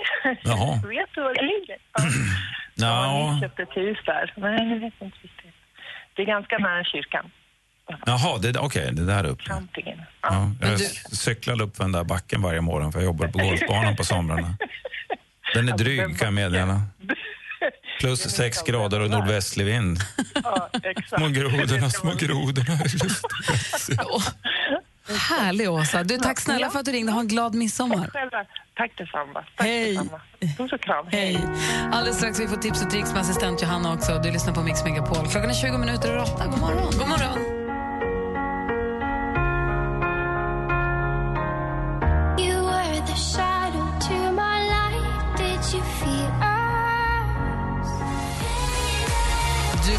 Jaha. Vet du var det ligger? Ja. Ja, Har ni köpt ett hus där? Nej, jag vet inte riktigt. Det är ganska nära kyrkan. jaha, det, okej, det där uppe. Campingen. Ja, jag cyklade upp för den där backen varje morgon för jag jobbar på golfbanan på somrarna. Den är dryg kan jag meddela. Plus sex grader och nordvästlig vind. Ja, exakt. Små grodorna, små grodorna. Just Härlig Åsa. Du, tack snälla för att du ringde. Ha en glad midsommar. Tack detsamma. Tack Hej. detsamma. Puss och kram. Hej. Alldeles strax vi får tips och tricks med assistent Johanna också. Du lyssnar på Mix Megapol. Klockan är 20 minuter över åtta. God morgon. God morgon.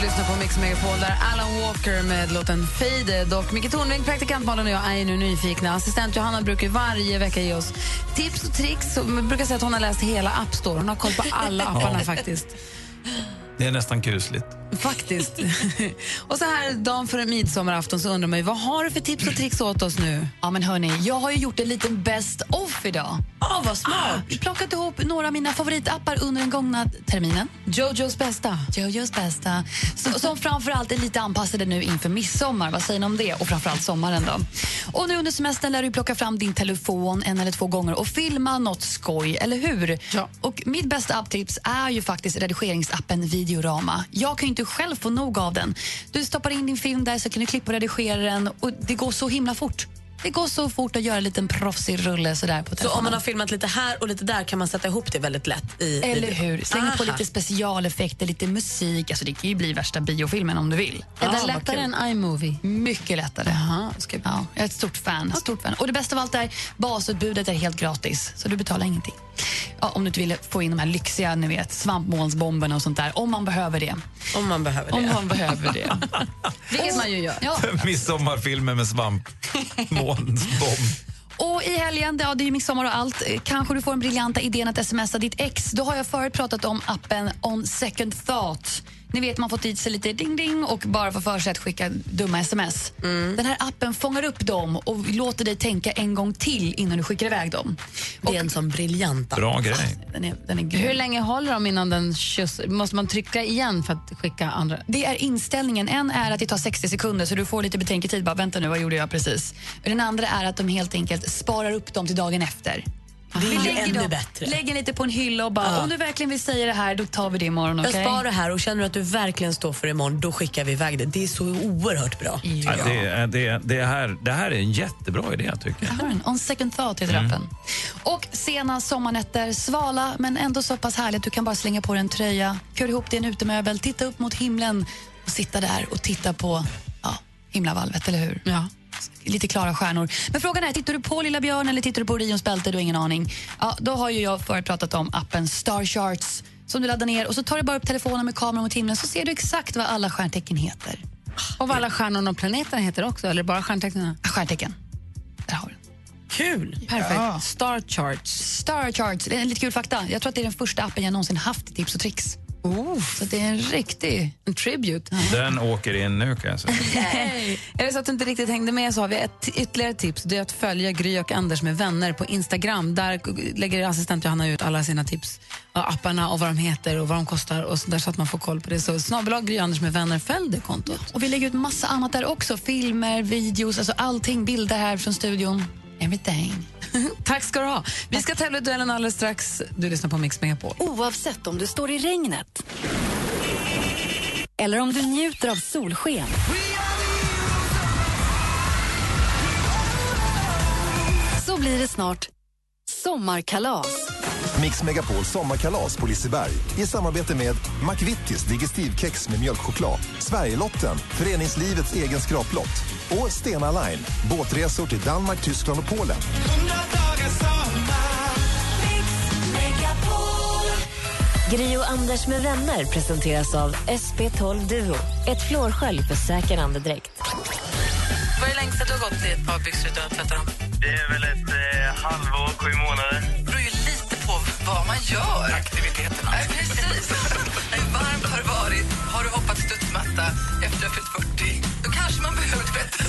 Lyssnar på Mix Megapol där Alan Walker med låten Faded. Och Micke Tornving, praktikant Malin och jag är nu nyfikna. Assistent Johanna brukar varje vecka ge oss tips och tricks. Och man brukar säga att hon har läst hela App Store. Hon har koll på alla apparna faktiskt. Det är nästan kusligt. Faktiskt. och så här dagen före midsommarafton så undrar man ju, vad har du för tips och tricks åt oss nu? Ja, men hörni, jag har ju gjort en liten best of idag. Ah, vad smart. Ah, plockat ihop några av mina favoritappar under den gångna terminen. Jojos bästa. Jojos bästa. Så, som framförallt är lite anpassade nu inför midsommar. Vad säger ni om det? Och framförallt sommaren då. Och nu under semestern lär du plocka fram din telefon en eller två gånger och filma något skoj, eller hur? Ja. Och mitt bästa apptips är ju faktiskt redigeringsappen Videorama. Jag kan ju inte själv få nog av den. Du stoppar in din film där så kan du klippa och redigera den och det går så himla fort. Det går så fort att göra en liten proffsig rulle sådär på Så om man har filmat lite här och lite där kan man sätta ihop det väldigt lätt i Eller hur? Slänger på lite specialeffekter, lite musik. Alltså det kan ju bli värsta biofilmen om du vill. Är den lättare än iMovie? Mycket lättare. Aha, ska jag... Ja, jag är ett stort fan. Stort fan. Och det bästa av allt är basutbudet är helt gratis, så du betalar ingenting. Ja, om du inte vill få in de här lyxiga ni vet, svampmolnsbomberna och sånt där. Om man behöver det. Om man behöver det. Om man behöver det. Vilket man ju gör. Ja. Midsommarfilmer med svamp. Månsbomb. Och i helgen, ja, det är ju midsommar och allt, kanske du får den briljanta idén att smsa ditt ex. Då har jag förut pratat om appen On Second Thought. Ni vet, man får dit sig lite ding-ding och bara får för sig att skicka dumma sms. Den här appen fångar upp dem och låter dig tänka en gång till innan du skickar iväg dem. Det är en sån briljant app. Bra grej. Den är, den är grym. Hur länge håller de innan den kyss? Måste man trycka igen för att skicka andra? Det är inställningen. En är att det tar 60 sekunder så du får lite betänketid. Bara, vänta nu, vad gjorde jag precis? Den andra är att de helt enkelt sparar upp dem till dagen efter. Det ju lägger dem- bättre. Lägger lite på en hylla och bara, Ja. om du verkligen vill säga det här, då tar vi det imorgon. Jag okej? sparar här och känner du att du verkligen står för det imorgon, då skickar vi iväg det. Det är så oerhört bra. Ja. Det, är- det, är- det, här, det här är en jättebra idé tycker jag. Jag. On second thought heter appen. Och sena sommarnätter, svala men ändå så pass härligt. Du kan bara slänga på dig en tröja, kör ihop dig en utemöbel, titta upp mot himlen och sitta där och titta på ja, himlavalvet, eller hur? Ja. Lite klara stjärnor. Men frågan är, tittar du på Lilla Björn eller tittar du på Orions bälte? Du har ingen aning. Ja, då har ju jag förut pratat om appen Star Charts som du laddar ner och så tar du bara upp telefonen med kameran mot himlen så ser du exakt vad alla stjärntecken heter. Och vad alla stjärnorna och planeterna heter också, eller bara stjärntecknen? Stjärntecken. Där har du. Kul! Perfekt. Star Charts. Star Charts, det är en lite kul fakta. Jag tror att det är den första appen jag någonsin haft i tips och tricks. Så det är en riktig... En tribute. Den åker in nu kan jag säga. Är det så att du inte riktigt hängde med så har vi ett ytterligare tips. Det är att följa Gry och Anders med vänner på Instagram. Där lägger assistent Johanna ut alla sina tips, och apparna och vad de heter och vad de kostar och så, där så att man får koll på det. Så snabbelag Gry och Anders med vänner, följ det kontot. Och vi lägger ut massa annat där också. Filmer, videos, alltså allting. Bilder här från studion. Everything. Tack ska du ha. Vi ska tävla i duellen alldeles strax. Du lyssnar på Mix Megapol. Oavsett om du står i regnet, eller om du njuter av solsken. Så blir det snart sommarkalas. Mix Megapol sommarkalas på Liseberg i samarbete med McVittys Digestivkex med mjölkchoklad, Sverigelotten, föreningslivets egen skraplott och Stena Line, båtresor till Danmark, Tyskland och Polen. Gri och Anders med vänner presenteras av SP12 Duo. Ett flårskölj för säker andedräkt. Vad är det längsta du har gått i ett par byxor utan att tvätta dem? Det är väl ett eh, halvår, sju månader. Det beror ju lite på vad man gör. Aktiviteterna. Nej, precis. Hur varmt har det varit? Efter att fyllt 40? Då kanske man behöver ett bättre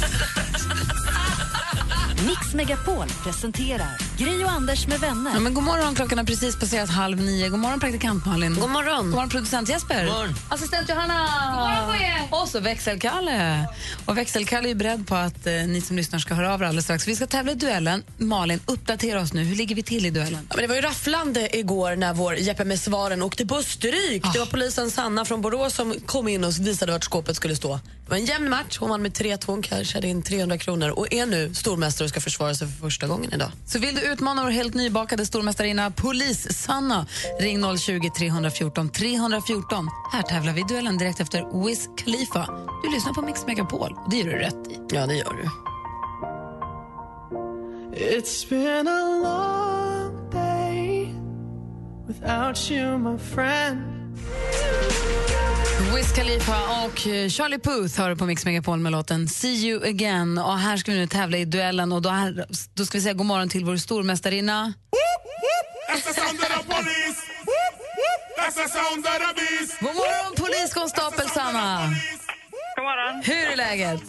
Mix Megapol presenterar Gri och Anders med vänner. Ja, men god morgon, klockan har precis passerat halv nio. God morgon, praktikant Malin. God morgon. God morgon, producent Jesper. God morgon. Assistent Johanna. God morgon på er. Och så växelkalle. Och växelkalle är beredd på att eh, ni som lyssnar ska höra av er alldeles strax. Vi ska tävla i duellen. Malin, uppdatera oss nu. Hur ligger vi till i duellen? Ja, men det var ju rafflande igår när vår Jeppe med svaren åkte på stryk. Det var polisen Sanna från Borås som kom in och visade vart skåpet skulle stå. Var en jämn match. Hon vann med 3-2. Hon cashade in 300 kronor och är nu stormästare och ska försvara sig för första gången idag. Så vill du utmana vår helt nybakade stormästarinna Polis-Sanna, ring 020 314 314. Här tävlar vi i duellen direkt efter Wiz Khalifa. Du lyssnar på Mix Megapol och det gör du rätt i. Ja, det gör du. It's been a long day without you, my friend. Wiz Khalifa och eh, Charlie Puth hör på Mix Megapol med låten See you again. Och här ska vi nu tävla i duellen och då, här, då ska vi säga god morgon till vår stormästarinna. God morgon poliskonstapel Sanna! God morgon. Hur är läget?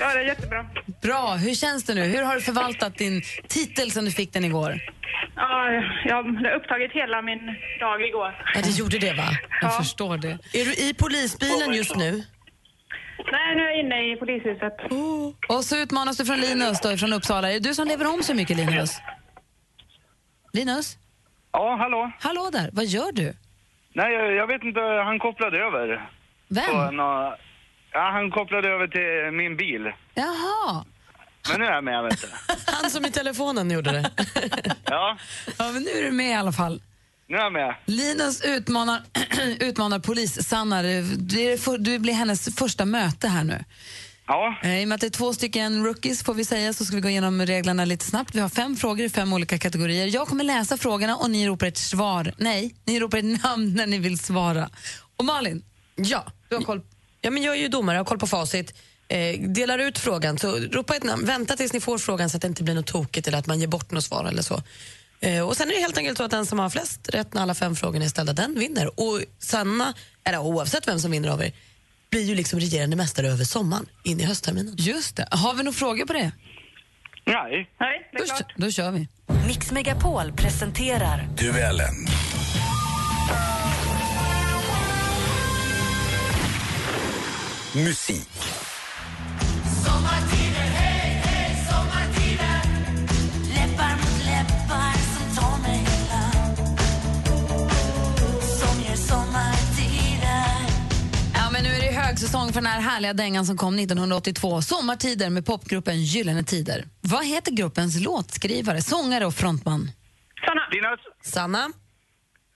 Ja, det är jättebra. Bra, hur känns det nu? Hur har du förvaltat din titel sen du fick den igår? Ja, jag har upptagit hela min dag igår. Ja, det gjorde det, va? Jag förstår det. Är du i polisbilen just nu? Nej, nu är jag inne i polishuset. Och så utmanas du från Linus då, från Uppsala. Är det du som lever om så mycket, Linus? Linus? Ja, hallå? Hallå där, vad gör du? Nej, jag, jag vet inte. Han kopplade över. Vem? En, ja, han kopplade över till min bil. Jaha. Men nu är jag med, vet du. Han som i telefonen gjorde det. Ja, Ja, men nu är du med i alla fall. nu är jag med. Linus utmanar, utmanar polis-Sanna. Det är för- Det blir hennes första möte här nu. Ja. Eh, I och med att det är två stycken rookies får vi säga så ska vi gå igenom reglerna lite snabbt. Vi har fem frågor i fem olika kategorier. Jag kommer läsa frågorna och ni ropar ett svar. Nej, ni ropar ett namn när ni vill svara. Och Malin, Ja. du har koll. Ja, men jag är ju domare, jag har koll på facit. Eh, delar ut frågan, så ropa ett namn. Vänta tills ni får frågan så att det inte blir något tokigt eller att man ger bort något svar eller så. Eh, och Sen är det helt enkelt så att den som har flest rätt när alla fem frågorna är ställda, den vinner. Och Sanna, eller oavsett vem som vinner av er, blir ju liksom regerande mästare över sommaren in i höstterminen. Just det. Har vi några frågor på det? Nej. Nej, det är Då, klart. då kör vi. Mix Megapol presenterar Duellen. Musik. Ja, men nu är det högsäsong för den här härliga dängan som kom 1982. Sommartider med popgruppen Gyllene Tider. Vad heter gruppens låtskrivare, sångare och frontman? Sanna. Linus? Sanna?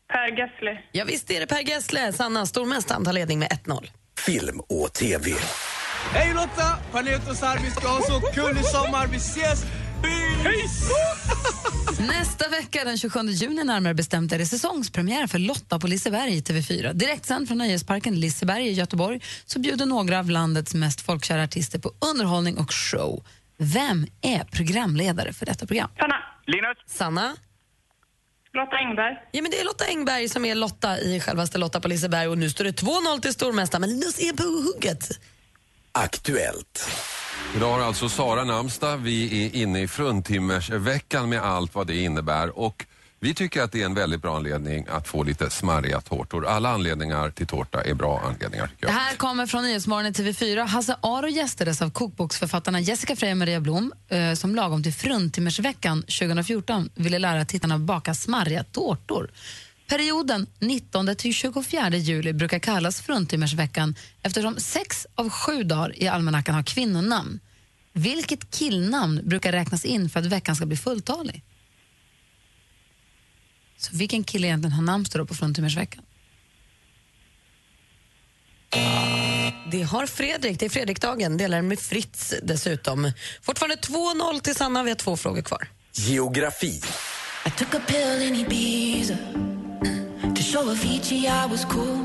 Per Gessle. Ja, visst är det Per Gessle. Sanna, stormästaren tar ledning med 1-0. Film och TV. Hej Lotta! Panetos här, vi ska ha så kul i sommar. Vi ses! Peace! Nästa vecka, den 27 juni närmare bestämt, är det säsongspremiär för Lotta på Liseberg i TV4. Direktsänd från Nöjesparken Liseberg i Göteborg så bjuder några av landets mest folkkära artister på underhållning och show. Vem är programledare för detta program? Sanna. Linus? Sanna? Lotta Engberg. Ja, men det är Lotta Engberg som är Lotta i självaste Lotta på Liseberg och nu står det 2-0 till stormästaren, men Linus är på hugget. Aktuellt. Idag har alltså Sara namnsdag. Vi är inne i fruntimmersveckan med allt vad det innebär. Och vi tycker att det är en väldigt bra anledning att få lite smarriga tårtor. Alla anledningar till tårta är bra anledningar Det här kommer från Nyhetsmorgon i TV4. Hasse Aro gästades av kokboksförfattarna Jessica Frey och Maria Blom eh, som lagom till fruntimmersveckan 2014 ville lära tittarna baka smarriga tårtor. Perioden 19 till 24 juli brukar kallas fruntimmersveckan eftersom sex av sju dagar i almanackan har kvinnonamn. Vilket killnamn brukar räknas in för att veckan ska bli fulltalig? Så vilken kille egentligen har namnsdag på fruntimmersveckan? Det har Fredrik. Det är Fredrikdagen. Delar med Fritz dessutom. Fortfarande 2-0 till Sanna. Vi har två frågor kvar. Geografi. I took a pill in Ibiza show Avicii I was cool.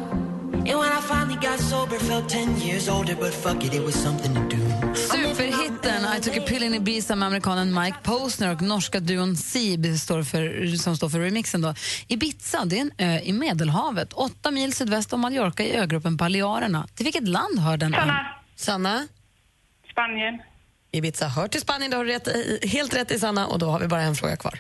And when I finally got sober, felt 10 years older, but fuck it, it was something to do. Superhitten I took a pill in Ibiza med amerikanen Mike Posner och norska duon Seeb står för, som står för remixen. Då. Ibiza det är en ö i Medelhavet, åtta mil sydväst om Mallorca i ögruppen Balearerna. Till vilket land hör den? Sanna. Sanna? Spanien. Ibiza hör till Spanien. Det har du rätt, helt rätt i, Sanna. Och då har vi bara en fråga kvar.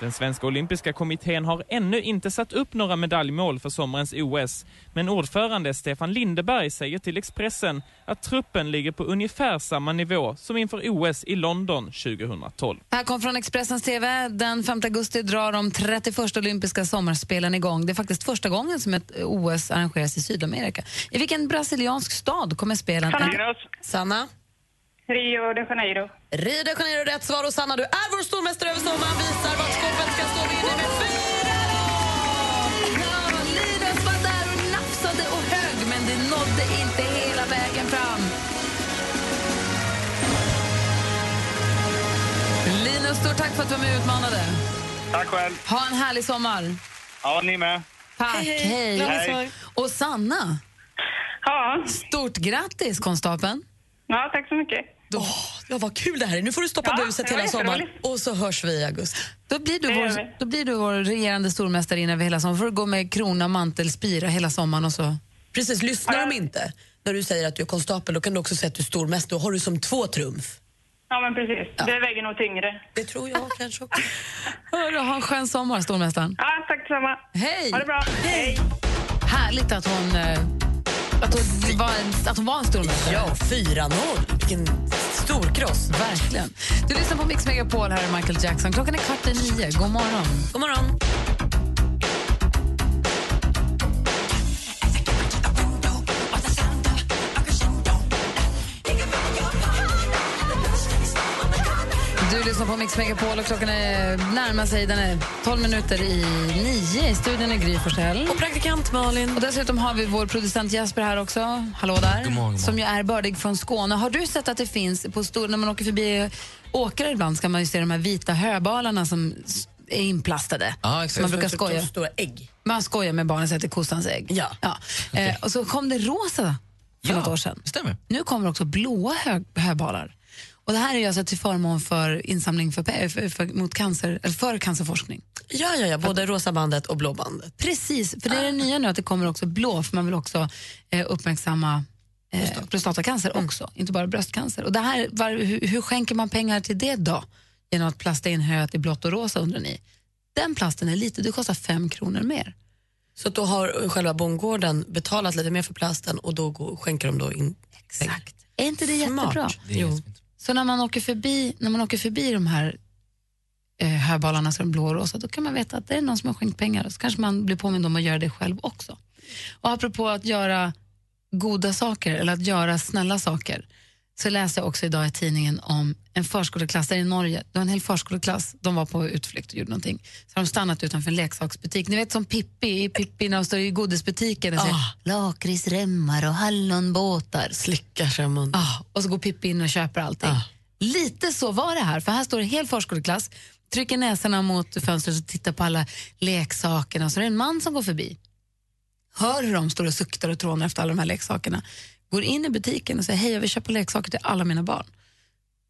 Den svenska olympiska kommittén har ännu inte satt upp några medaljmål för sommarens OS. Men ordförande Stefan Lindeberg säger till Expressen att truppen ligger på ungefär samma nivå som inför OS i London 2012. Det här kom från Expressens TV. Den 5 augusti drar de 31 olympiska sommarspelen igång. Det är faktiskt första gången som ett OS arrangeras i Sydamerika. I vilken brasiliansk stad kommer spelen... Sanna? Rio de Janeiro. Rio de Janeiro rätt svar. Och Sanna, du är vår stormästare över sommaren. Visar vart skåpet ska stå. Vinner med fyra Ja, Linus var där och nafsade och högg, men det nådde inte hela vägen fram. Linus, stort tack för att du var med och utmanade. Tack själv. Ha en härlig sommar. Ja, ni med. Tack, hej. Hej. Och Sanna, Ja. stort grattis konstapeln. Ja, tack så mycket. Åh, ja, vad kul det här är. Nu får du stoppa Ja, buset hela sommaren. Och så hörs vi i augusti. Då blir du, vår, då blir du vår regerande stormästarinna över hela sommaren. får du gå med krona, mantel, spira hela sommaren och så. Precis, lyssnar de inte när du säger att du är konstapel, då kan du också säga att du är stormästare. Då har du som två trumf. Ja, men precis. Det väger nog tyngre. Det tror jag kanske också. Hörru, ha en skön sommar, stormästaren. Ja, tack detsamma. Hej! Ha det bra. Hej! Härligt att hon, eh, att hon, var, en, att hon var en stormästare. Ja, 4-0. Vilken storkross. Verkligen. Du lyssnar på Mix Megapol, här är Michael Jackson. Klockan är kvart i nio. God morgon. God morgon. Du lyssnar på Mix Megapol och klockan är närmar sig. Den är 12 minuter i nio. I studion är Gry Forssell. Och praktikant Malin. Och dessutom har vi vår producent Jesper här också. Hallå där. God morgon, god morgon. Som ju är bördig från Skåne. Har du sett att det finns, på stor, när man åker förbi åkrar ibland ska man ju se de här vita höbalarna som är inplastade. Ja, exakt. Man brukar skoja. Stora ägg. Man skojar med barnen säger att det är kossans ägg. Ja. Eh, och så kom det rosa för Ja, något år sedan. stämmer. Nu kommer också blåa hö höbalar. Och det här är ju alltså till förmån för insamling för, för, för, mot cancer, eller för cancerforskning. Ja, ja, ja, både rosa bandet och blå bandet. Precis, för det är det nya nu att det kommer också blå, för man vill också eh, uppmärksamma eh, prostatacancer också, inte bara bröstcancer. Och det här, var, hur, hur skänker man pengar till det då? Genom att plasta in höet i blått och rosa undrar ni. Den plasten är lite, det kostar fem kronor mer. Så då har själva bondgården betalat lite mer för plasten och då går, skänker de då in Exakt. Är inte det Smart. jättebra? Det är Jo. jättefint. Så när man åker förbi, när man åker förbi de här eh, höbalarna som är blå och rosa, då kan man veta att det är någon som har skänkt pengar. Så kanske man blir påmind om att göra det själv också. Och apropå att göra goda saker eller att göra snälla saker så läste jag också idag i tidningen om en förskoleklass där i Norge. Det var en hel förskoleklass, de var på utflykt och gjorde någonting. Så har de stannat utanför en leksaksbutik. Ni vet som Pippi, i Pippi när de står i godisbutiken och säger Ah. lakritsremmar och hallonbåtar. Slickar om munnen. Ah, och så går Pippi in och köper allting. Ah. Lite så var det här, för här står en hel förskoleklass, trycker näsarna mot fönstret och tittar på alla leksakerna. Så är det en man som går förbi, hör hur de står och suktar och trånar efter alla de här leksakerna, går in i butiken och säger hej jag vill köpa leksaker till alla mina barn.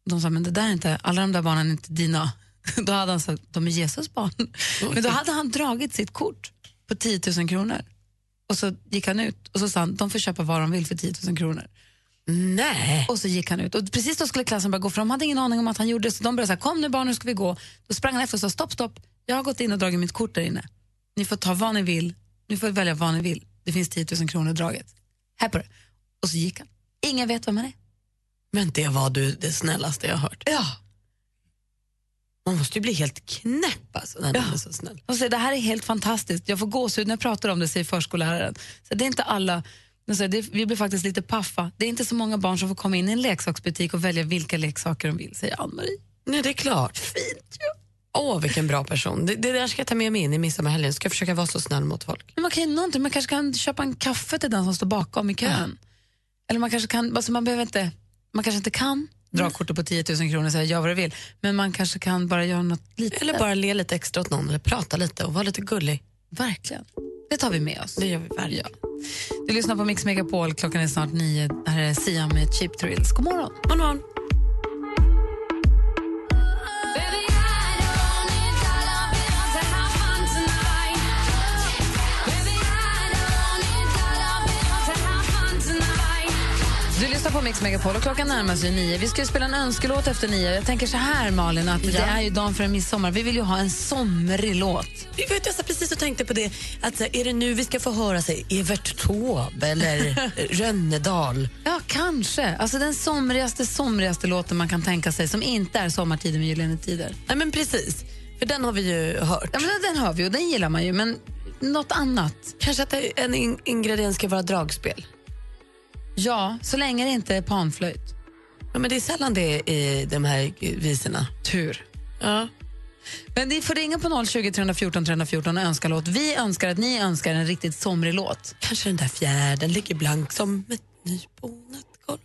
De sa men det där är inte, alla de där barnen är inte dina. Då hade han sagt de är Jesus barn. Men då hade han dragit sitt kort på 10 000 kronor. Och så gick han ut och så sa han de får köpa vad de vill för 10 000 kronor. Nej. Och så gick han ut. Och precis då skulle klassen börja gå, för de hade ingen aning om att han gjorde det. Så de började säga, kom nu barn, nu ska vi gå. Då sprang han efter och sa, stopp, stopp. Jag har gått in och dragit mitt kort där inne. Ni får ta vad ni vill. Ni får välja vad ni vill. Det finns 10 000 kronor draget. Här på det. Och så gick han. Ingen vet vem han är. Men det var du det snällaste jag hört. Ja. Man måste ju bli helt knäpp alltså, när någon är så snäll. Och så, det här är helt fantastiskt. Jag får gåshud när jag pratar om det, säger förskolläraren. Så det är inte alla... Så det, vi blir faktiskt lite paffa. Det är inte så många barn som får komma in i en leksaksbutik och välja vilka leksaker de vill, säger Ann-Marie. Nej, det är klart. Fint ju. Åh, vilken bra person. Det, det där ska jag ta med mig in i midsommarhelgen. Ska jag försöka vara så snäll mot folk. Men man kan ju någonting, man kanske kan köpa en kaffe till den som står bakom i kön. Eller man kanske kan, alltså man behöver inte, man kanske inte kan dra kortet på 10 000 kronor och säga gör vad du vill. Men man kanske kan bara göra något lite. Eller bara le lite extra åt någon eller prata lite och vara lite gullig. Verkligen. Det tar vi med oss. Det gör vi verkligen. Du lyssnar på Mix Megapol, klockan är snart nio. Här är Sia med Cheap Thrills. God morgon. God morgon. Du lyssnar på Mix Megapol och klockan närmar sig nio. Vi ska ju spela en önskelåt efter nio. Jag tänker så här Malin, att det är ju dagen för en midsommar. Vi vill ju ha en somrig låt. Jag, vet, jag satt precis och tänkte på det. Att, är det nu vi ska få höra sig Evert Taube eller Rönnedal? Ja, kanske. Alltså den somrigaste, somrigaste låten man kan tänka sig som inte är Sommartider med Gyllene Tider. Nej, men precis. För den har vi ju hört. Ja, men den, den hör vi och den gillar man ju, men något annat. Kanske att en in- ingrediens ska vara dragspel. Ja, så länge det inte är panflöjt. Ja, men det är sällan det är i de här visorna. Tur. Ja. Men ni får ringa på 020 314 314 och önska låt. Vi önskar att ni önskar en riktigt somrig låt. Kanske den där fjärden ligger blank som ett nyponat golv.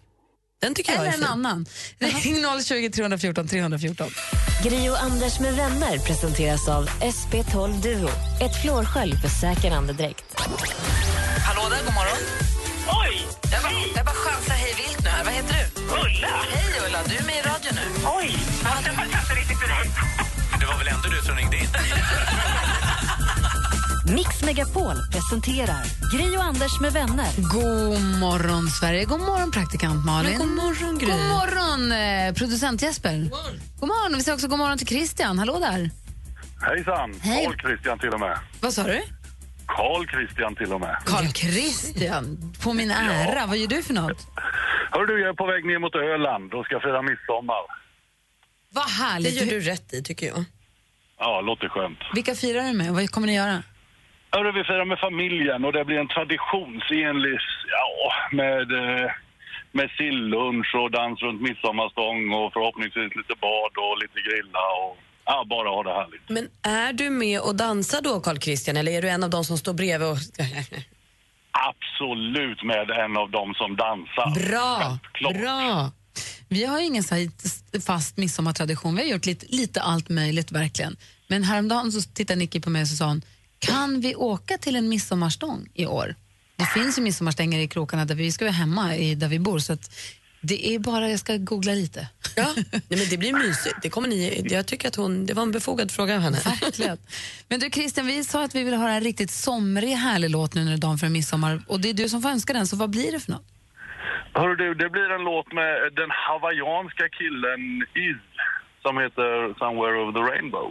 Den tycker jag Eller är en fin. annan. Ring 020 314 314. Gri och Anders med vänner presenteras av SP12 Duo. Ett flårskölj för säker andedräkt. Hallå där, god morgon. Jag bara, jag bara chansar hej vilt nu här. Vad heter du? Ulla! Hej Ulla, du är med i radio nu. Oj! Jag fattar inte riktigt hur det Det var väl ändå du som ringde in? Mix Megapol presenterar Gri och Anders med vänner. God morgon, Sverige. God morgon, praktikant Malin. Men god morgon, Gry. God morgon, eh, producent Jesper. God morgon. Vi säger också god morgon till Christian. Hallå där. Hejsan! Hej. Carl Christian till och med. Vad sa du? Carl Christian till och med. Karl Christian. På min ära. Vad gör du för något? Hör du, jag är på väg ner mot Öland och ska fira midsommar. Vad Det härligt. gör du rätt i, tycker jag. Ja, låter skönt. Vilka firar du med? Vad kommer ni göra? Hörru, vi firar med familjen och det blir en traditionsenlig, ja, med, eh, med sillunch och dans runt midsommarstång och förhoppningsvis lite bad och lite grilla och ja, bara ha det härligt. Men är du med och dansar då, Carl Christian, eller är du en av dem som står bredvid och... Absolut med en av dem som dansar. Bra! Bra. Vi har ingen så fast midsommartradition. Vi har gjort lite, lite allt möjligt verkligen. Men häromdagen så tittade Nicky på mig och så sa hon, kan vi åka till en midsommarstång i år? Det finns ju midsommarstänger i krokarna där vi ska vara hemma i, där vi bor så att det är bara, jag ska googla lite. Ja, nej, men det blir mysigt. Det, kommer ni, jag tycker att hon, det var en befogad fråga av henne. Verkligen. Men du Christian, vi sa att vi vill höra en riktigt somrig härlig låt nu när det är dagen för midsommar och det är du som får önska den, så vad blir det för något? Hörru du, det blir en låt med den hawaiianska killen Iz som heter Somewhere Over the Rainbow.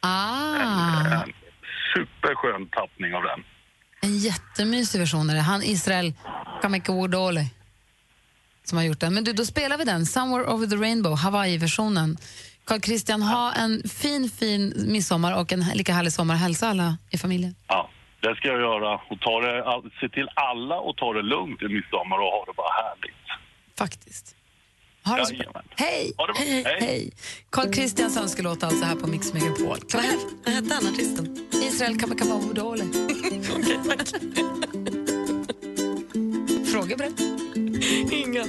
Ah, En superskön tappning av den. en jättemysig version är det. Han Israel Kamekawodole som har gjort den. Men du, då spelar vi den, Somewhere Over the Rainbow, Hawaii-versionen. Carl Christian, ha en fin, fin midsommar och en lika härlig sommar. Hälsa alla i familjen. Ja, det ska jag göra. Och ta det, se till alla och ta det lugnt i midsommar och ha det bara härligt. Faktiskt. Ha det så bra. Jajamän. Hej! Ha det bra. Hej! Hej. Carl Christians önskelåt alltså här på Mix Megapol. Vad hette- han, artisten? Israel Kamekawodole. Okej, tack. Frågor på det? Inga.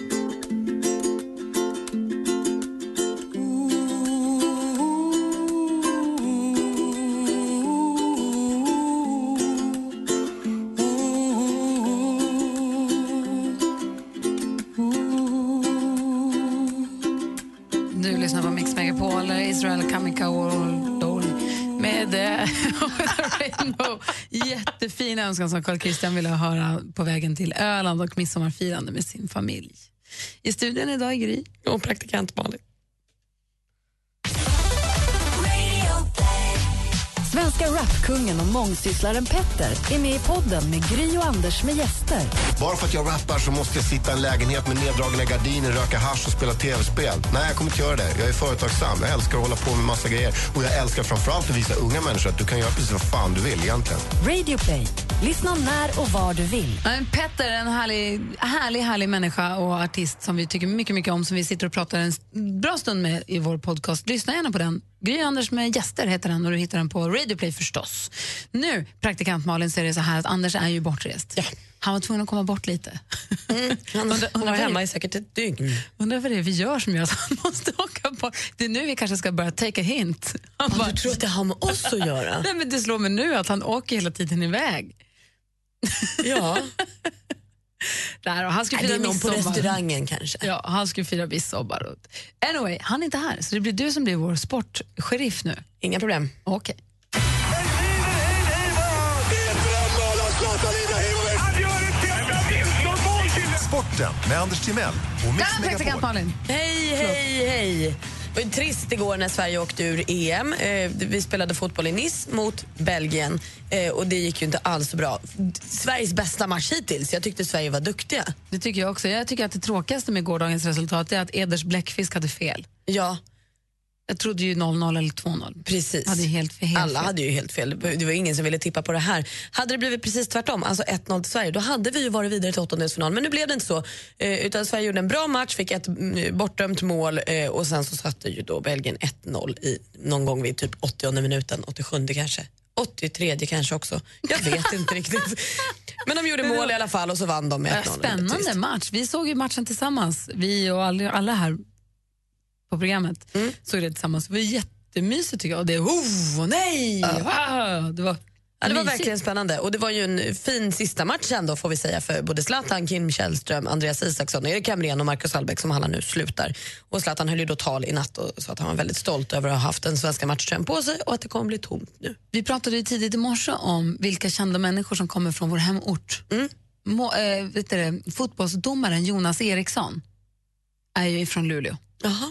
Du lyssnar på Mix Megapol, Israel Kamekawodole med eh, Rainbow fin önskan som Carl Christian ville höra på vägen till Öland och midsommarfirande med sin familj. I studion idag är Gry. Och praktikant Malin. Svenska rapkungen och mångsysslaren Petter är med i podden med Gry och Anders med gäster. Bara för att jag rappar så måste jag sitta i en lägenhet med neddragna gardiner, röka hasch och spela tv-spel. Nej, jag kommer inte göra det. Jag är företagsam. Jag älskar att hålla på med massa grejer. Och jag älskar framförallt att visa unga människor att du kan göra precis vad fan du vill egentligen. Radio Play. Lyssna när och var du vill. Men Petter är en härlig, härlig, härlig människa och artist som vi tycker mycket, mycket om, som vi sitter och pratar en bra stund med i vår podcast. Lyssna gärna på den. Gry Anders med gäster heter den och du hittar den på Radio Play förstås. Nu, praktikant Malin, så är det så här att Anders är ju bortrest. Han var tvungen att komma bort lite. Han Undrar- var undrar hemma i säkert ett dygn. Undrar vad det är vi gör som gör att han måste åka bort. Det är nu vi kanske ska börja take a hint. Han Ja, du tror att det har med oss att göra? Nej, men det slår mig nu att han åker hela tiden iväg. Ja. Där, och han ska Nej, det fira är någon på restaurangen kanske. Ja, han ska fira midsommar. Anyway, han är inte här, så det blir du som blir vår sportsheriff nu. Inga problem. Okej. Sporten med Anders Timell och Mix Megapol. Hej, hej, hej! Det var trist igår när Sverige åkte ur EM. Eh, vi spelade fotboll i Nice mot Belgien eh, och det gick ju inte alls så bra. Sveriges bästa match hittills. Jag tyckte Sverige var duktiga. Det tycker jag också. Jag tycker att det tråkigaste med gårdagens resultat är att Eders bläckfisk hade fel. Ja. Jag trodde ju 0-0 eller 2-0. Precis. Hade helt, helt Alla fel. hade ju helt fel. Det var ingen som ville tippa på det här. Hade det blivit precis tvärtom, alltså 1-0 till Sverige, då hade vi ju varit vidare till åttondelsfinal. Men nu blev det inte så. Eh, utan Sverige gjorde en bra match, fick ett mm, bortdömt mål eh, och sen så satte ju då Belgien 1-0 i någon gång vid typ 80 minuten, 87 kanske. 83 kanske också. Jag vet inte riktigt. Men de gjorde mål i alla fall och så vann de med 1-0. Ja, Spännande match. Vi såg ju matchen tillsammans. Vi och alla här på programmet Mm. såg det tillsammans. Det var jättemysigt tycker jag. Och det oh, och nej! Wow, det var Ja, det var verkligen spännande och det var ju en fin sista match ändå får vi säga för både Zlatan, Kim Källström, Andreas Isaksson, Erik Hamrén och Marcus Hallbäck som alla nu slutar. Och Zlatan höll ju då tal i natt och sa att han var väldigt stolt över att ha haft den svenska matchtröjan på sig och att det kommer bli tomt nu. Vi pratade tidigt i morse om vilka kända människor som kommer från vår hemort. Mm. Må, eh, vet du, fotbollsdomaren Jonas Eriksson är ju från Luleå.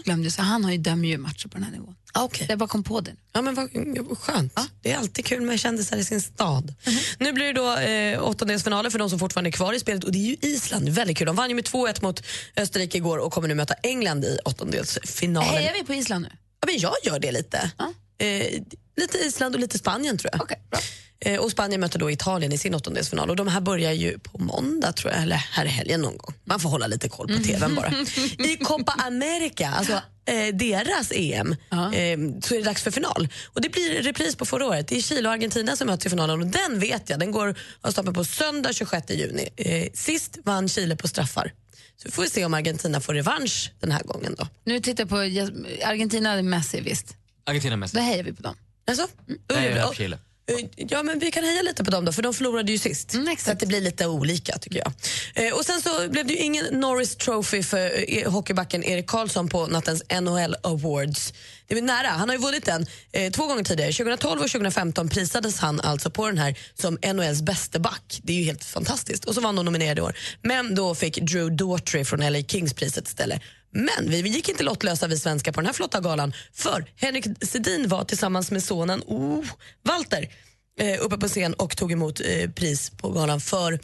Glömde, så han har ju dömer ju matcher på den här nivån. Okay. Jag bara kom på det. Ja, men vad, skönt. Det är alltid kul med kändisar i sin stad. Nu blir det då eh, åttondelsfinaler för de som fortfarande är kvar i spelet och det är ju Island. Väldigt kul. De vann ju med 2-1 mot Österrike igår och kommer nu möta England i åttondelsfinalen. Hejar vi på Island nu? Ja, men jag gör det lite. Eh, lite Island och lite Spanien tror jag. Eh, och Spanien möter då Italien i sin åttondelsfinal och de här börjar ju på måndag tror jag, eller här i helgen någon gång. Man får hålla lite koll på tvn bara. I Copa America, alltså eh, deras EM, eh, så är det dags för final. Och det blir repris på förra året. Det är Chile och Argentina som möts i finalen och den vet jag, den går av stapeln på söndag 26 juni. Eh, sist vann Chile på straffar. Så får vi se om Argentina får revansch den här gången då. Nu tittar jag på Argentina, Messi visst. Argentina mest. Då hejar vi på dem. Alltså? Nej, Mm. jag är Och- Chile. Eh, Ja, men vi kan heja lite på dem då, för de förlorade ju sist. så att det blir lite olika tycker jag. Eh, och sen så blev det ju ingen Norris Trophy för eh, hockeybacken Erik Karlsson på nattens NHL Awards. Det var nära. Han har ju vunnit den eh, två gånger tidigare. 2012 och 2015 prisades han alltså på den här som NHLs bäste back. Det är ju helt fantastiskt. Och så var han då nominerad i år. Men då fick Drew Daughtry från LA Kings priset istället. Men vi gick inte lottlösa vi svenskar på den här flotta galan för Henrik Sedin var tillsammans med sonen oh, Walter eh, uppe på scen och tog emot eh, pris på galan för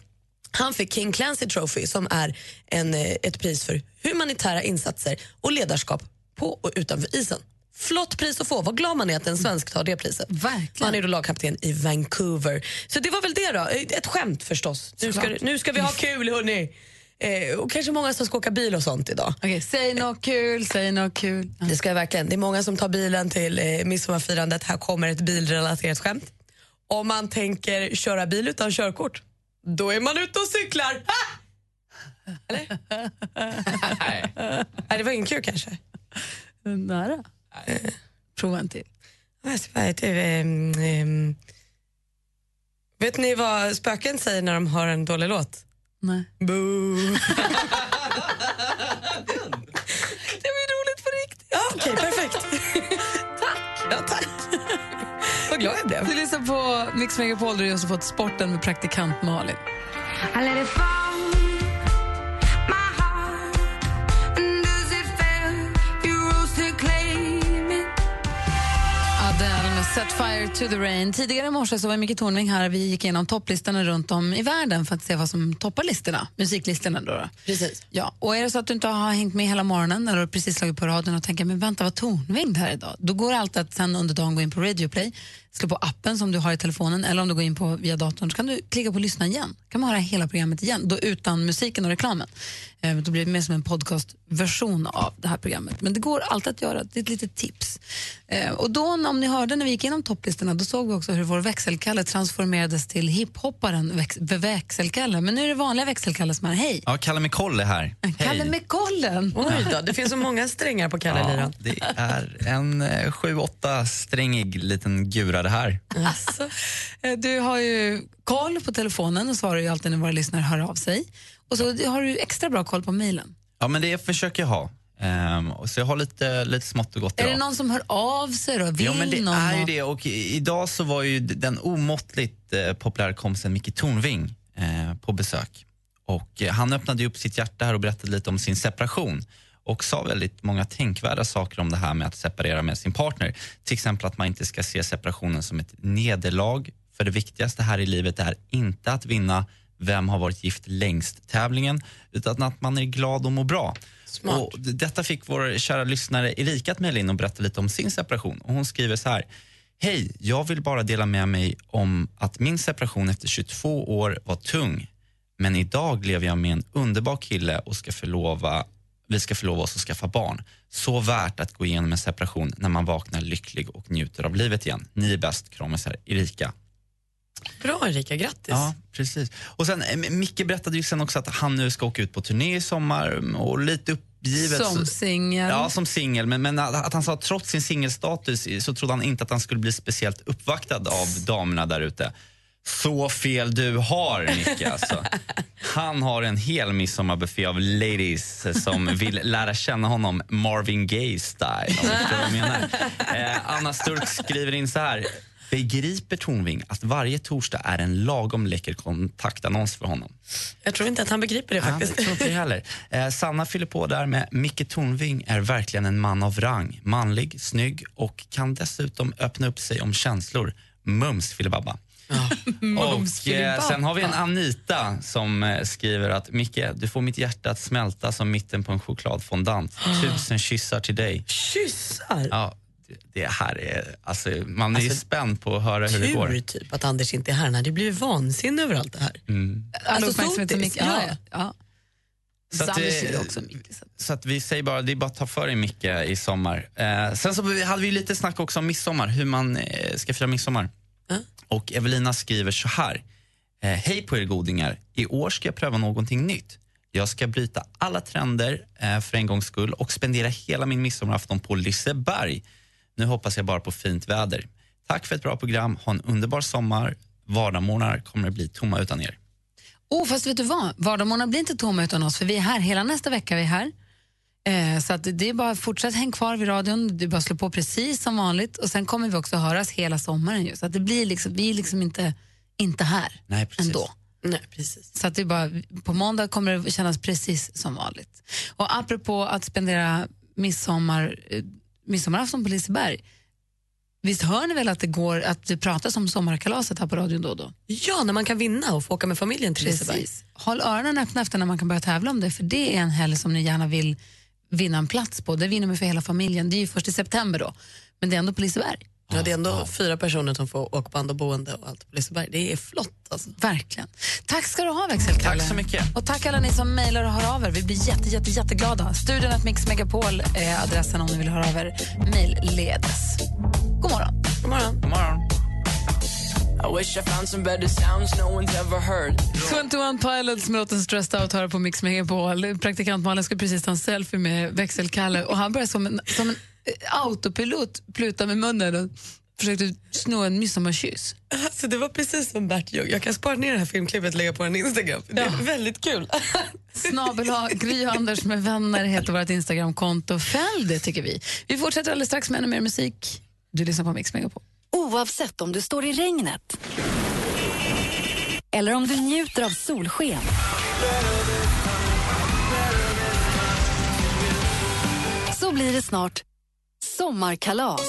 han fick King Clancy Trophy som är en, eh, ett pris för humanitära insatser och ledarskap på och utanför isen. Flott pris att få. Vad glad man är att en svensk tar det priset. Verkligen. Han är då lagkapten i Vancouver. Så det var väl det då. Ett skämt förstås. Nu ska, nu ska vi ha kul hörni. Eh, och kanske många som ska åka bil och sånt idag. Okej, säg något kul, säg något kul. Det ska jag verkligen. Det är många som tar bilen till eh, midsommarfirandet. Här kommer ett bilrelaterat skämt. Om man tänker köra bil utan körkort, då är man ute och cyklar. Ha! Eller? Nej, det var ingen kul kanske. Nära. Prova en till. Ehm, ehm, vet ni vad spöken säger när de har en dålig låt? Nej. Boo. det var ju roligt på riktigt. Ja, Okej, perfekt. tack. Ja, tack. Vad glad jag blev. Du lyssnar på Mix Megapol där du just har fått sporten med praktikant Malin. Set Fire to the Rain. Tidigare i morse så var Micke Tornving här. Vi gick igenom topplistorna runt om i världen för att se vad som toppar listorna, musiklistorna. Då, då. Precis. Ja, och är det så att du inte har hängt med hela morgonen eller precis slagit på radion och tänker men vänta, vad Tornving här idag? Då går det alltid att sen under dagen gå in på Radio Play, slå på appen som du har i telefonen eller om du går in på via datorn så kan du klicka på lyssna igen. kan man höra hela programmet igen, då utan musiken och reklamen. Eh, Då blir det mer som en podcastversion av det här programmet. Men det går alltid att göra, det är ett litet tips. Eh, Och då, om ni hörde när vi gick igenom topplistorna, då såg vi också hur vår växelkalle transformerades till hiphopparen väx växelkalle. Men nu är det vanliga växelkalle som är hej. Ja, Kalle McColl är här. Kalle med kollen. Oj då, det finns så många strängar på Kalle-liran. Ja, det är en eh, sju, åtta strängig liten gura det här. Alltså, eh, du har ju koll på telefonen och svarar ju alltid när våra lyssnare hör av sig. Och så har du extra bra koll på mejlen. Ja, men det försöker jag ha. Och så jag har lite, lite smått och gott Är idag. det någon som hör av sig då? Vill Ja, men det någon? är ju det. Och idag så var ju den omåttligt eh, populära kompisen Micke Tornving eh, på besök. Och eh, han öppnade upp sitt hjärta här och berättade lite om sin separation och sa väldigt många tänkvärda saker om det här med att separera med sin partner. Till exempel att man inte ska se separationen som ett nederlag. För det viktigaste här i livet är inte att vinna vem har varit gift längst-tävlingen utan att man är glad och mår bra. Och d- detta fick vår kära lyssnare Erika att mejla in och berätta lite om sin separation. Och hon skriver så här. Hej, jag vill bara dela med mig om att min separation efter 22 år var tung. Men idag lever jag med en underbar kille och ska förlova, vi ska förlova oss och skaffa barn. Så värt att gå igenom en separation när man vaknar lycklig och njuter av livet igen. Ni är bäst, kramasar Erika. Bra Erika, grattis. Ja, precis. Och sen, eh, Micke berättade ju sen också att han nu ska åka ut på turné i sommar mm, och lite uppgivet. Som singel. Ja, som singel. Men, men att att han sa att trots sin singelstatus så trodde han inte att han skulle bli speciellt uppvaktad av damerna där ute. Så fel du har, Micke. Alltså. Han har en hel midsommarbuffé av ladies som vill lära känna honom Marvin Gaye-style. Eh, Anna Sturk skriver in så här. Begriper Tornving att varje torsdag är en lagom läcker kontaktannons för honom? Jag tror inte att han begriper det faktiskt. Ja, jag tror inte heller. Eh, Sanna fyller på där med Micke Tornving är verkligen en man av rang. Manlig, snygg och kan dessutom öppna upp sig om känslor. Mums filibabba. Och eh, sen har vi en Anita som eh, skriver att Micke, du får mitt hjärta att smälta som mitten på en chokladfondant. Tusen kyssar till dig. Kyssar? Ja, det- det här är... Alltså, man är ju Alltså, spänd på att höra hur det går. Tur typ att Anders inte är här. Han hade ju blivit vansinnig över allt det här. Mm. All Alltså, uppmärksamhet som sotis, Micke... Ja, ja. ja. ja. Så att, eh, är också Micke. Så att vi säger bara, det är bara att ta för dig Micke i sommar. Eh, sen så hade vi lite snack också om midsommar, hur man eh, ska fira midsommar. Och Evelina skriver så här. Eh, Hej på er godingar. I år ska jag pröva någonting nytt. Jag ska bryta alla trender eh, för en gångs skull och spendera hela min midsommarafton på Liseberg. Nu hoppas jag bara på fint väder. Tack för ett bra program. Ha en underbar sommar. Vardagsmorgnar kommer att bli tomma utan er. Oh, fast vet du vad? Vardagsmorgnar blir inte tomma utan oss, för vi är här. Hela nästa vecka är vi här. Eh, så att det är bara fortsätt häng kvar vid radion. Du bara slå på precis som vanligt. Och Sen kommer vi också höras hela sommaren. Ju. Så att det blir liksom, vi är liksom inte, inte här Nej, precis. ändå. Nej, precis. Så att det är bara, på måndag kommer det kännas precis som vanligt. Och apropå att spendera midsommar, eh, midsommarafton på Liseberg. Visst hör ni väl att det går att det pratas om sommarkalaset här på radion då och då? Ja, när man kan vinna och få åka med familjen till Liseberg. Precis. Håll öronen öppna efter när man kan börja tävla om det, för det är en helg som ni gärna vill vinna en plats på. Det vinner man för hela familjen. Det är ju först i september då, men det är ändå på Liseberg. Ja, det är ändå fyra personer som får åkband och boende och allt på Liseberg. Det är flott alltså. Verkligen. Tack ska du ha växelkalle. Tack så mycket. Och tack alla ni som mejlar och hör av er. Vi blir jätte, jätte, jätteglada. Studion att Mix Megapol är adressen om ni vill höra av er mejlledes. God morgon. God morgon. God morgon. I wish I found some better sounds no one's ever heard. 21 Pilots med låten Stressed Out hör på Mix Megapol. Praktikant Malin skulle precis ta en selfie med växelkalle och han började som en, som en eh, autopilot pluta med munnen och försökte sno en midsommarkyss. Alltså, det var precis som Bert Ljung. Jag kan spara ner det här filmklippet och lägga på en Instagram. Det är väldigt kul. Snabel Gry Anders med vänner heter vårt Instagramkonto. Följ det tycker vi. Vi fortsätter alldeles strax med ännu mer musik. Du lyssnar på Mix Megapol. Oavsett om du står i regnet eller om du njuter av solsken. Så blir det snart sommarkalas.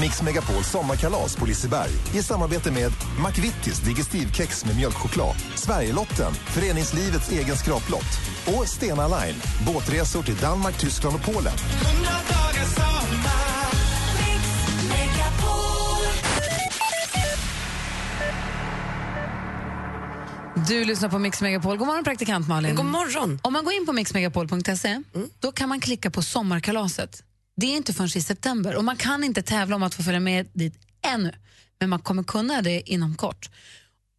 Mix Megapols sommarkalas på Liseberg i samarbete med McVittys Digestivkex med mjölkchoklad, Sverigelotten, föreningslivets egen skraplott och Stena Line, båtresor till Danmark, Tyskland och Polen. 100 dagar sommar Du lyssnar på Mix Megapol. God morgon, praktikant Malin. God morgon. Om man går in på mixmegapol.se då kan man klicka på sommarkalaset. Det är inte förrän i september och man kan inte tävla om att få följa med dit ännu. Men man kommer kunna det inom kort.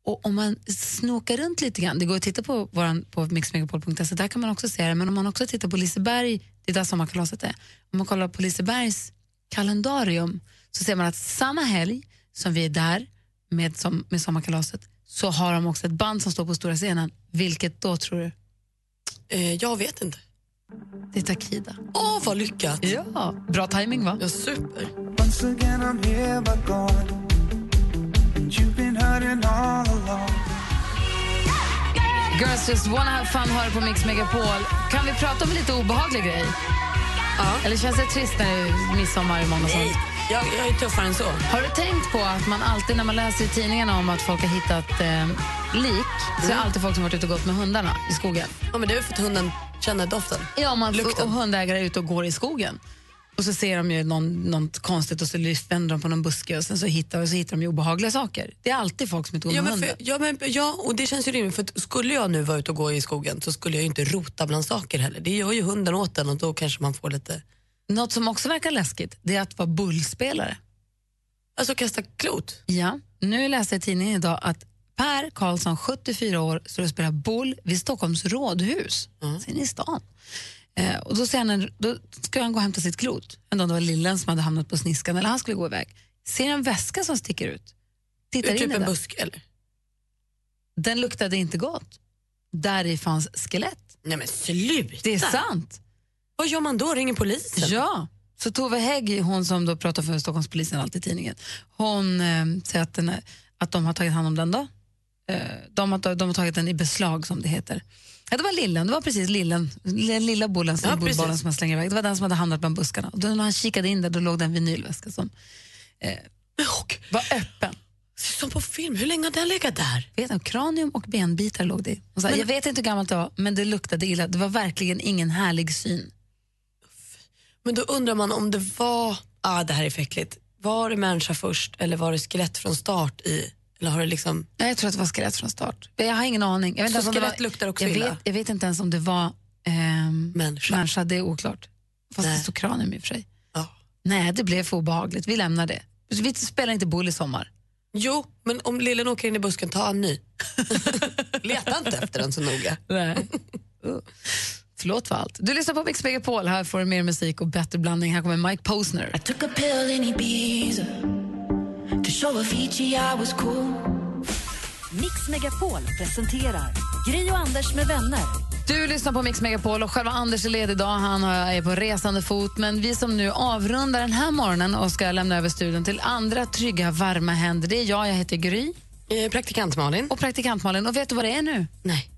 Och om man snokar runt lite grann, det går att titta på, våran, på mixmegapol.se, där kan man också se det, men om man också tittar på Liseberg, det är där sommarkalaset är, om man kollar på Lisebergs kalendarium så ser man att samma helg som vi är där med, som, med sommarkalaset så har de också ett band som står på stora scenen. Vilket då tror du? Eh, jag vet inte. Det är Takida. Åh, vad lyckat! Ja, bra timing va? Ja, super. Girls just wanna have fun hör på Mix Megapol. Kan vi prata om lite obehaglig grej? Ja. Eller känns det trist när det är midsommar imorgon och sånt? Jag, jag är tuffare än så. Har du tänkt på att man alltid när man läser i tidningarna om att folk har hittat eh, lik så är det alltid folk som har varit ute och gått med hundarna i skogen? Ja, men det är för att hunden känner doften. Ja, man, och hundägare är ute och går i skogen. Och så ser de ju någon, något konstigt och så vänder de på någon buske och sen så hittar, och så hittar de ju obehagliga saker. Det är alltid folk som är ute och går Ja, med hunden. för, ja, men, ja, och det känns ju rimligt. För skulle jag nu vara ute och gå i skogen så skulle jag ju inte rota bland saker heller. Det gör ju hunden åt den och då kanske man får lite... Något som också verkar läskigt det är att vara bullspelare. Alltså kasta klot? Ja. Nu läste jag i tidningen idag att Per Karlsson, 74 år, står och spelar boll vid Stockholms rådhus, alltså inne i stan. Eh, och då, ser han en, då ska han gå och hämta sitt klot. Om det var lillen som hade hamnat på sniskan eller han skulle gå iväg. Ser en väska som sticker ut. Tittar in typ i en den. busk eller? Den luktade inte gott. Där i fanns skelett. Nej men sluta! Det är sant. Vad gör man då? Ringer polisen? Ja. Så Tove Hägg, hon som då pratar för Stockholmspolisen alltid i tidningen, hon eh, säger att, den att de har tagit hand om den då. Eh, de, har, de har tagit den i beslag som det heter. Ja, det var lillen, det var precis lillen, lilla, lilla bollen, Ja, som man slänger iväg. Det var den som hade hamnat bland buskarna. Och då när han kikade in där, då låg det en vinylväska som eh, var öppen. Som på film, hur länge har den legat där? Vet du, kranium och benbitar låg det i. Och jag vet inte hur gammalt det var, men det luktade illa. Det var verkligen ingen härlig syn. Men då undrar man om det var, ah det här är för äckligt. Var det människa först eller var det skelett från start i? Eller har det liksom... Nej, jag tror att det var skelett från start. Jag har ingen aning. Jag vet Så inte ens om det skelett var, luktar också jag illa? vet, jag vet inte ens om det var ehm, Människa. människa. Det är oklart. Fast Nej. det står kranium i och för sig. Ja. Nej, det blev för obehagligt. Vi lämnar det. Vi spelar inte boll i sommar. Jo, men om lillen åker in i busken, ta en ny. Leta inte efter den så noga. Nej. Förlåt för allt. Du lyssnar på Mix Megapol. Här får du mer musik och bättre blandning. Här kommer Mike Posner. Took a pill in Ibiza To show Avicii I was cool Mix Megapol presenterar Gri och Anders med vänner. Du lyssnar på Mix Megapol och själva Anders är ledig idag. Han är på resande fot. Men vi som nu avrundar den här morgonen och ska lämna över studion till andra trygga, varma händer. Det är jag, jag heter Gry. Eh, praktikant Malin. Och praktikant Malin. Och vet du vad det är nu? Nej.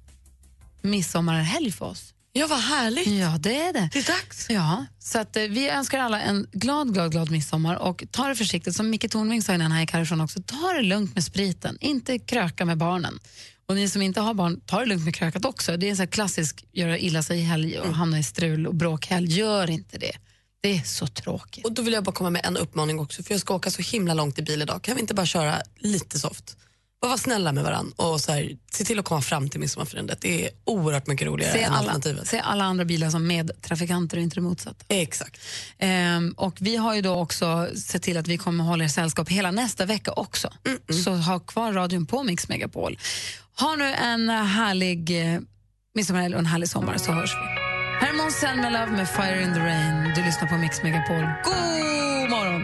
Midsommarhelg för oss. Ja, vad härligt. Ja, det är det. Det är dags. Ja, så att, eh, vi önskar alla en glad, glad, glad midsommar och ta det försiktigt. Som Micke Tornving sa innan han gick härifrån också, ta det lugnt med spriten. Inte kröka med barnen. Och ni som inte har barn, ta det lugnt med krökat också. Det är en sån här klassisk göra illa sig i helg och hamna i strul och bråkhelg. Gör inte det. Det är så tråkigt. Och då vill jag bara komma med en uppmaning också, för jag ska åka så himla långt i bil idag. Kan vi inte bara köra lite soft? Bara vara snälla med varandra och så här, se till att komma fram till midsommarfirandet. Det är oerhört mycket roligare Se än alla, alternativet. se alla andra bilar som medtrafikanter och inte det motsatta. Exakt. Ehm, och vi har ju då också sett till att vi kommer hålla er sällskap hela nästa vecka också. Så ha kvar radion på Mix Megapol. Ha nu en härlig eh, midsommarhelg och en härlig sommar så hörs vi. Här är Måns med Fire in the Rain. Du lyssnar på Mix Megapol. God morgon!